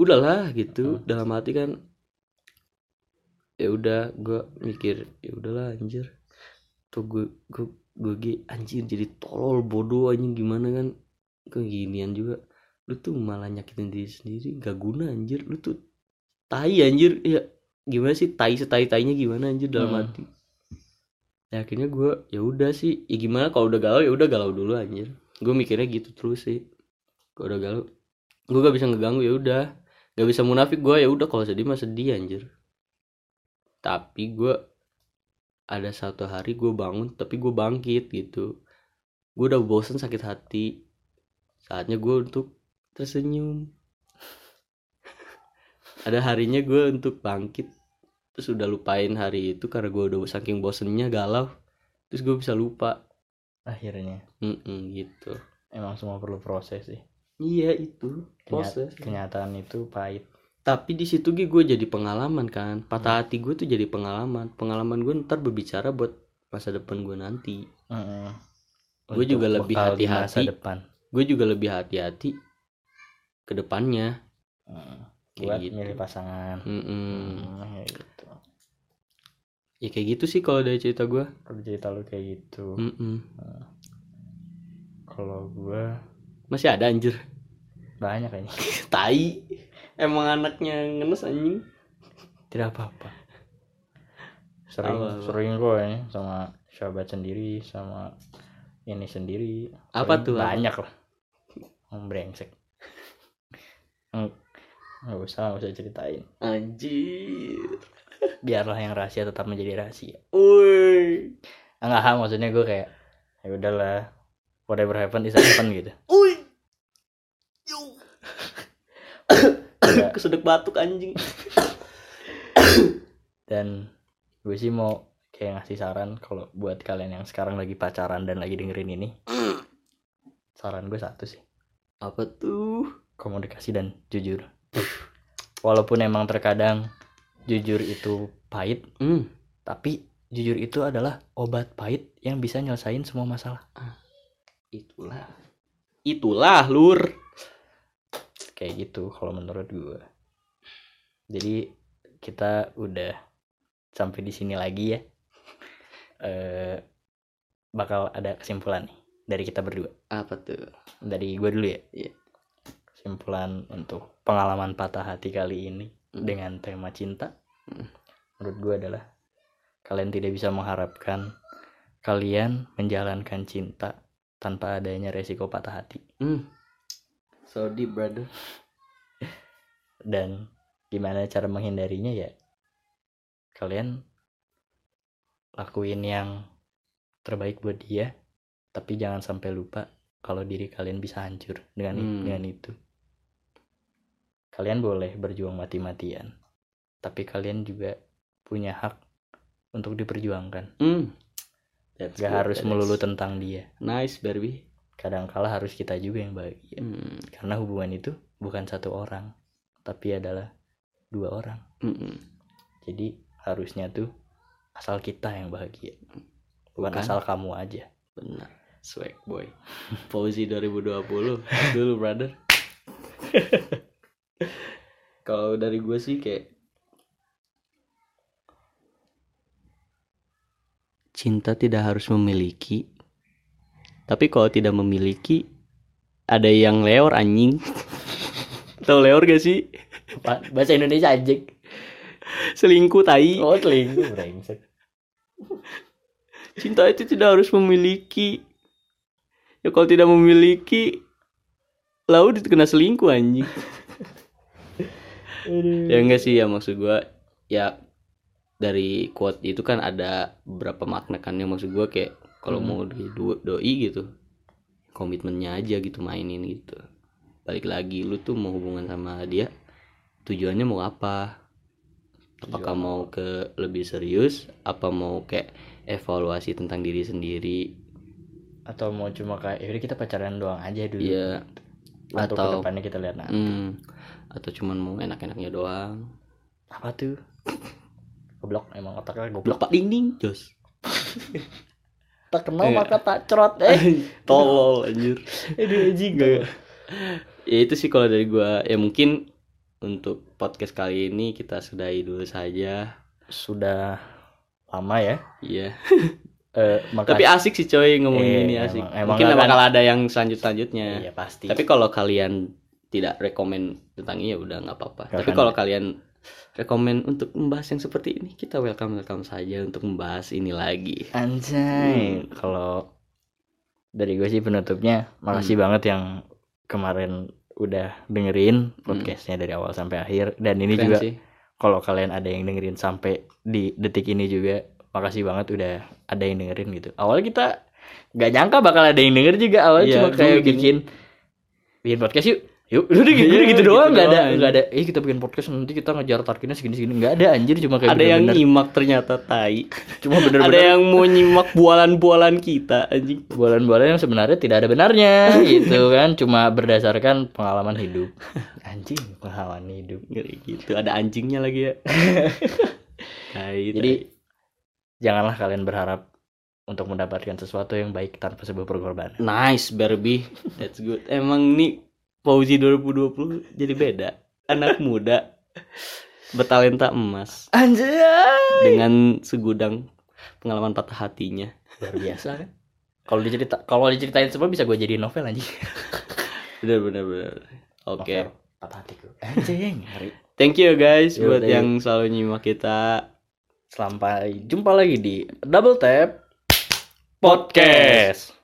udahlah gitu Hmm. dalam hati kan ya udah gue mikir ya udahlah anjir. Tuh gue gue gue ge- anjir jadi tolol bodoh anjing gimana kan? Keginian juga. Lu tuh malah nyakitin diri sendiri gak guna anjir. Lu tuh tai anjir ya gimana sih? Tai setai tainya gimana anjir dalam Hmm. hati? Ya akhirnya gue ya udah sih. Ya gimana kalau udah galau ya udah galau dulu anjir. Gue mikirnya gitu terus sih. Kalau udah galau gue gak bisa ngeganggu ya udah gak bisa munafik gue ya udah kalau sedih mah sedih anjir. Tapi gue ada satu hari gue bangun tapi gue bangkit gitu. Gue udah bosen sakit hati. Saatnya gue untuk tersenyum. Ada harinya gue untuk bangkit terus udah lupain hari itu karena gue udah saking bosennya galau. Terus gue bisa lupa. Akhirnya. Mm-mm, gitu. Emang semua perlu proses sih iya itu. Proses. kenyataan itu pahit. Tapi di situ gue jadi pengalaman kan. Patah hati gue tuh jadi pengalaman. Pengalaman gue ntar berbicara buat masa depan gue nanti. Gua Untuk juga lebih hati-hati. depan. Gue juga lebih hati-hati ke depannya. Heeh. Kayak buat gitu. milih pasangan. Hmm, kayak gitu. Ya kayak gitu sih kalau dari cerita gue kalau cerita lu kayak gitu. Mm-mm. kalau gua masih ada anjir banyak kayaknya. Tai. Emang anaknya ngenes anjing. Tidak apa-apa. Sering Apa-apa. sering kok ya sama sahabat sendiri sama ini sendiri. Apa Sering tuh, apa? banyak lah. Om brengsek. Nggak- usah nggak usah ceritain. Anjir. Biarlah yang rahasia tetap menjadi rahasia. Uy. enggak ah, maksudnya gue kayak ya udahlah whatever happen is happen gitu. Uy. Enggak. Kesedek batuk anjing. dan gue sih mau kayak ngasih saran kalau buat kalian yang sekarang lagi pacaran dan lagi dengerin ini saran gue satu sih Apa tuh? komunikasi dan jujur walaupun emang terkadang jujur itu pahit Hmm. tapi jujur itu adalah obat pahit yang bisa nyelesain semua masalah Itulah. Itulah, Lur. Kayak gitu kalau menurut gue jadi kita udah sampai di sini lagi ya eh bakal ada kesimpulan nih dari kita berdua Apa tuh? dari gue dulu ya Iya. kesimpulan untuk pengalaman patah hati kali ini Hmm. dengan tema cinta Hmm. menurut gue adalah kalian tidak bisa mengharapkan kalian menjalankan cinta tanpa adanya resiko patah hati Hmm. So deep, brother. dan gimana cara menghindarinya ya kalian lakuin yang terbaik buat dia tapi jangan sampai lupa kalau diri kalian bisa hancur dengan Hmm. dengan itu kalian boleh berjuang mati-matian tapi kalian juga punya hak untuk diperjuangkan Hmm. That's gak good, harus that melulu is tentang dia Nice, Barbie. Kadangkala harus kita juga yang bahagia Hmm. karena hubungan itu bukan satu orang tapi adalah dua orang Mm-mm. Jadi harusnya tuh asal kita yang bahagia. Bukan Bukan. asal kamu aja. Benar. Swag boy. Fauzi 2020. Dulu, brother. Kalau dari gue sih kayak cinta tidak harus memiliki. Tapi kalau tidak memiliki ada yang leor anjing. Tahu leor gak sih? Apa? Bahasa Indonesia anjing. Selingkuh tai. Oh, selingkuh brengsek. Cinta itu tidak harus memiliki. Ya kalau tidak memiliki lalu kena selingkuh anjing. ya enggak sih ya maksud gua ya dari quote itu kan ada beberapa makna kan yang maksud gua kayak kalau Hmm. mau di do- doi gitu komitmennya aja gitu mainin gitu balik lagi lu tuh mau hubungan sama dia tujuannya mau apa apakah Tujuan mau ke lebih serius apa mau kayak evaluasi tentang diri sendiri Atau mau cuma kayak yaudah kita pacaran doang aja dulu. Iya. Atau- ke depannya kita lihat nah. hmm, atau cuman mau enak-enaknya doang Apa tuh? Goblok emang otaknya goblok. blok pak ding ding jos Tak kenal Iya. maka tak cerot eh. tolol anjir. Aduh anjing Nggak. ya itu sih kalau dari gua. Ya mungkin untuk podcast kali ini kita sudahi dulu saja. Sudah lama ya. iya. Eh, tapi asik sih coy ngomongin Iya, ini asik. emang- emang mungkin nggak bakal ada yang selanjut selanjutnya Iya pasti. tapi kalau kalian tidak rekomen tentang ini ya udah nggak apa-apa. Tapi kalau kalian rekomen untuk membahas yang seperti ini kita welcome welcome saja untuk membahas ini lagi Anjay, kalau dari gue sih penutupnya makasih Hmm. banget yang kemarin udah dengerin podcastnya dari awal sampai akhir dan ini Keren juga kalau kalian ada yang dengerin sampai di detik ini juga makasih banget udah ada yang dengerin gitu. Awalnya kita nggak nyangka bakal ada yang denger juga awalnya Iya, cuma kayak gini. bikin bikin podcast yuk. Yuk, udah Iya, udah gitu gitu doang, nggak ada, nggak ada. Eh kita bikin podcast nanti kita ngejar targetnya segini segini, nggak ada anjir cuma kayak ada yang nyimak ternyata tai. Cuma ada bener-bener yang mau nyimak bualan-bualan kita anjing. Bualan-bualan yang sebenarnya tidak ada benarnya gitu kan, cuma berdasarkan pengalaman hidup. Anjing, pengalaman hidup. Ngeri gitu. Ada anjingnya lagi ya. Tai, Jadi janganlah kalian berharap untuk mendapatkan sesuatu yang baik tanpa sebuah pengorbanan. nice Barbie. That's good. Emang nih Fauzi 2020 jadi beda anak muda bertalenta emas Anjay. dengan segudang pengalaman patah hatinya Luar biasa kan? Kalau dicerita kalau diceritain semua bisa gue jadi novel anjing. bener bener bener oke Novel patah hatiku. Anjing, ngeri. thank you guys Yo, buat thank you. yang selalu nyimak kita Sampai jumpa lagi di Double Tap Podcast.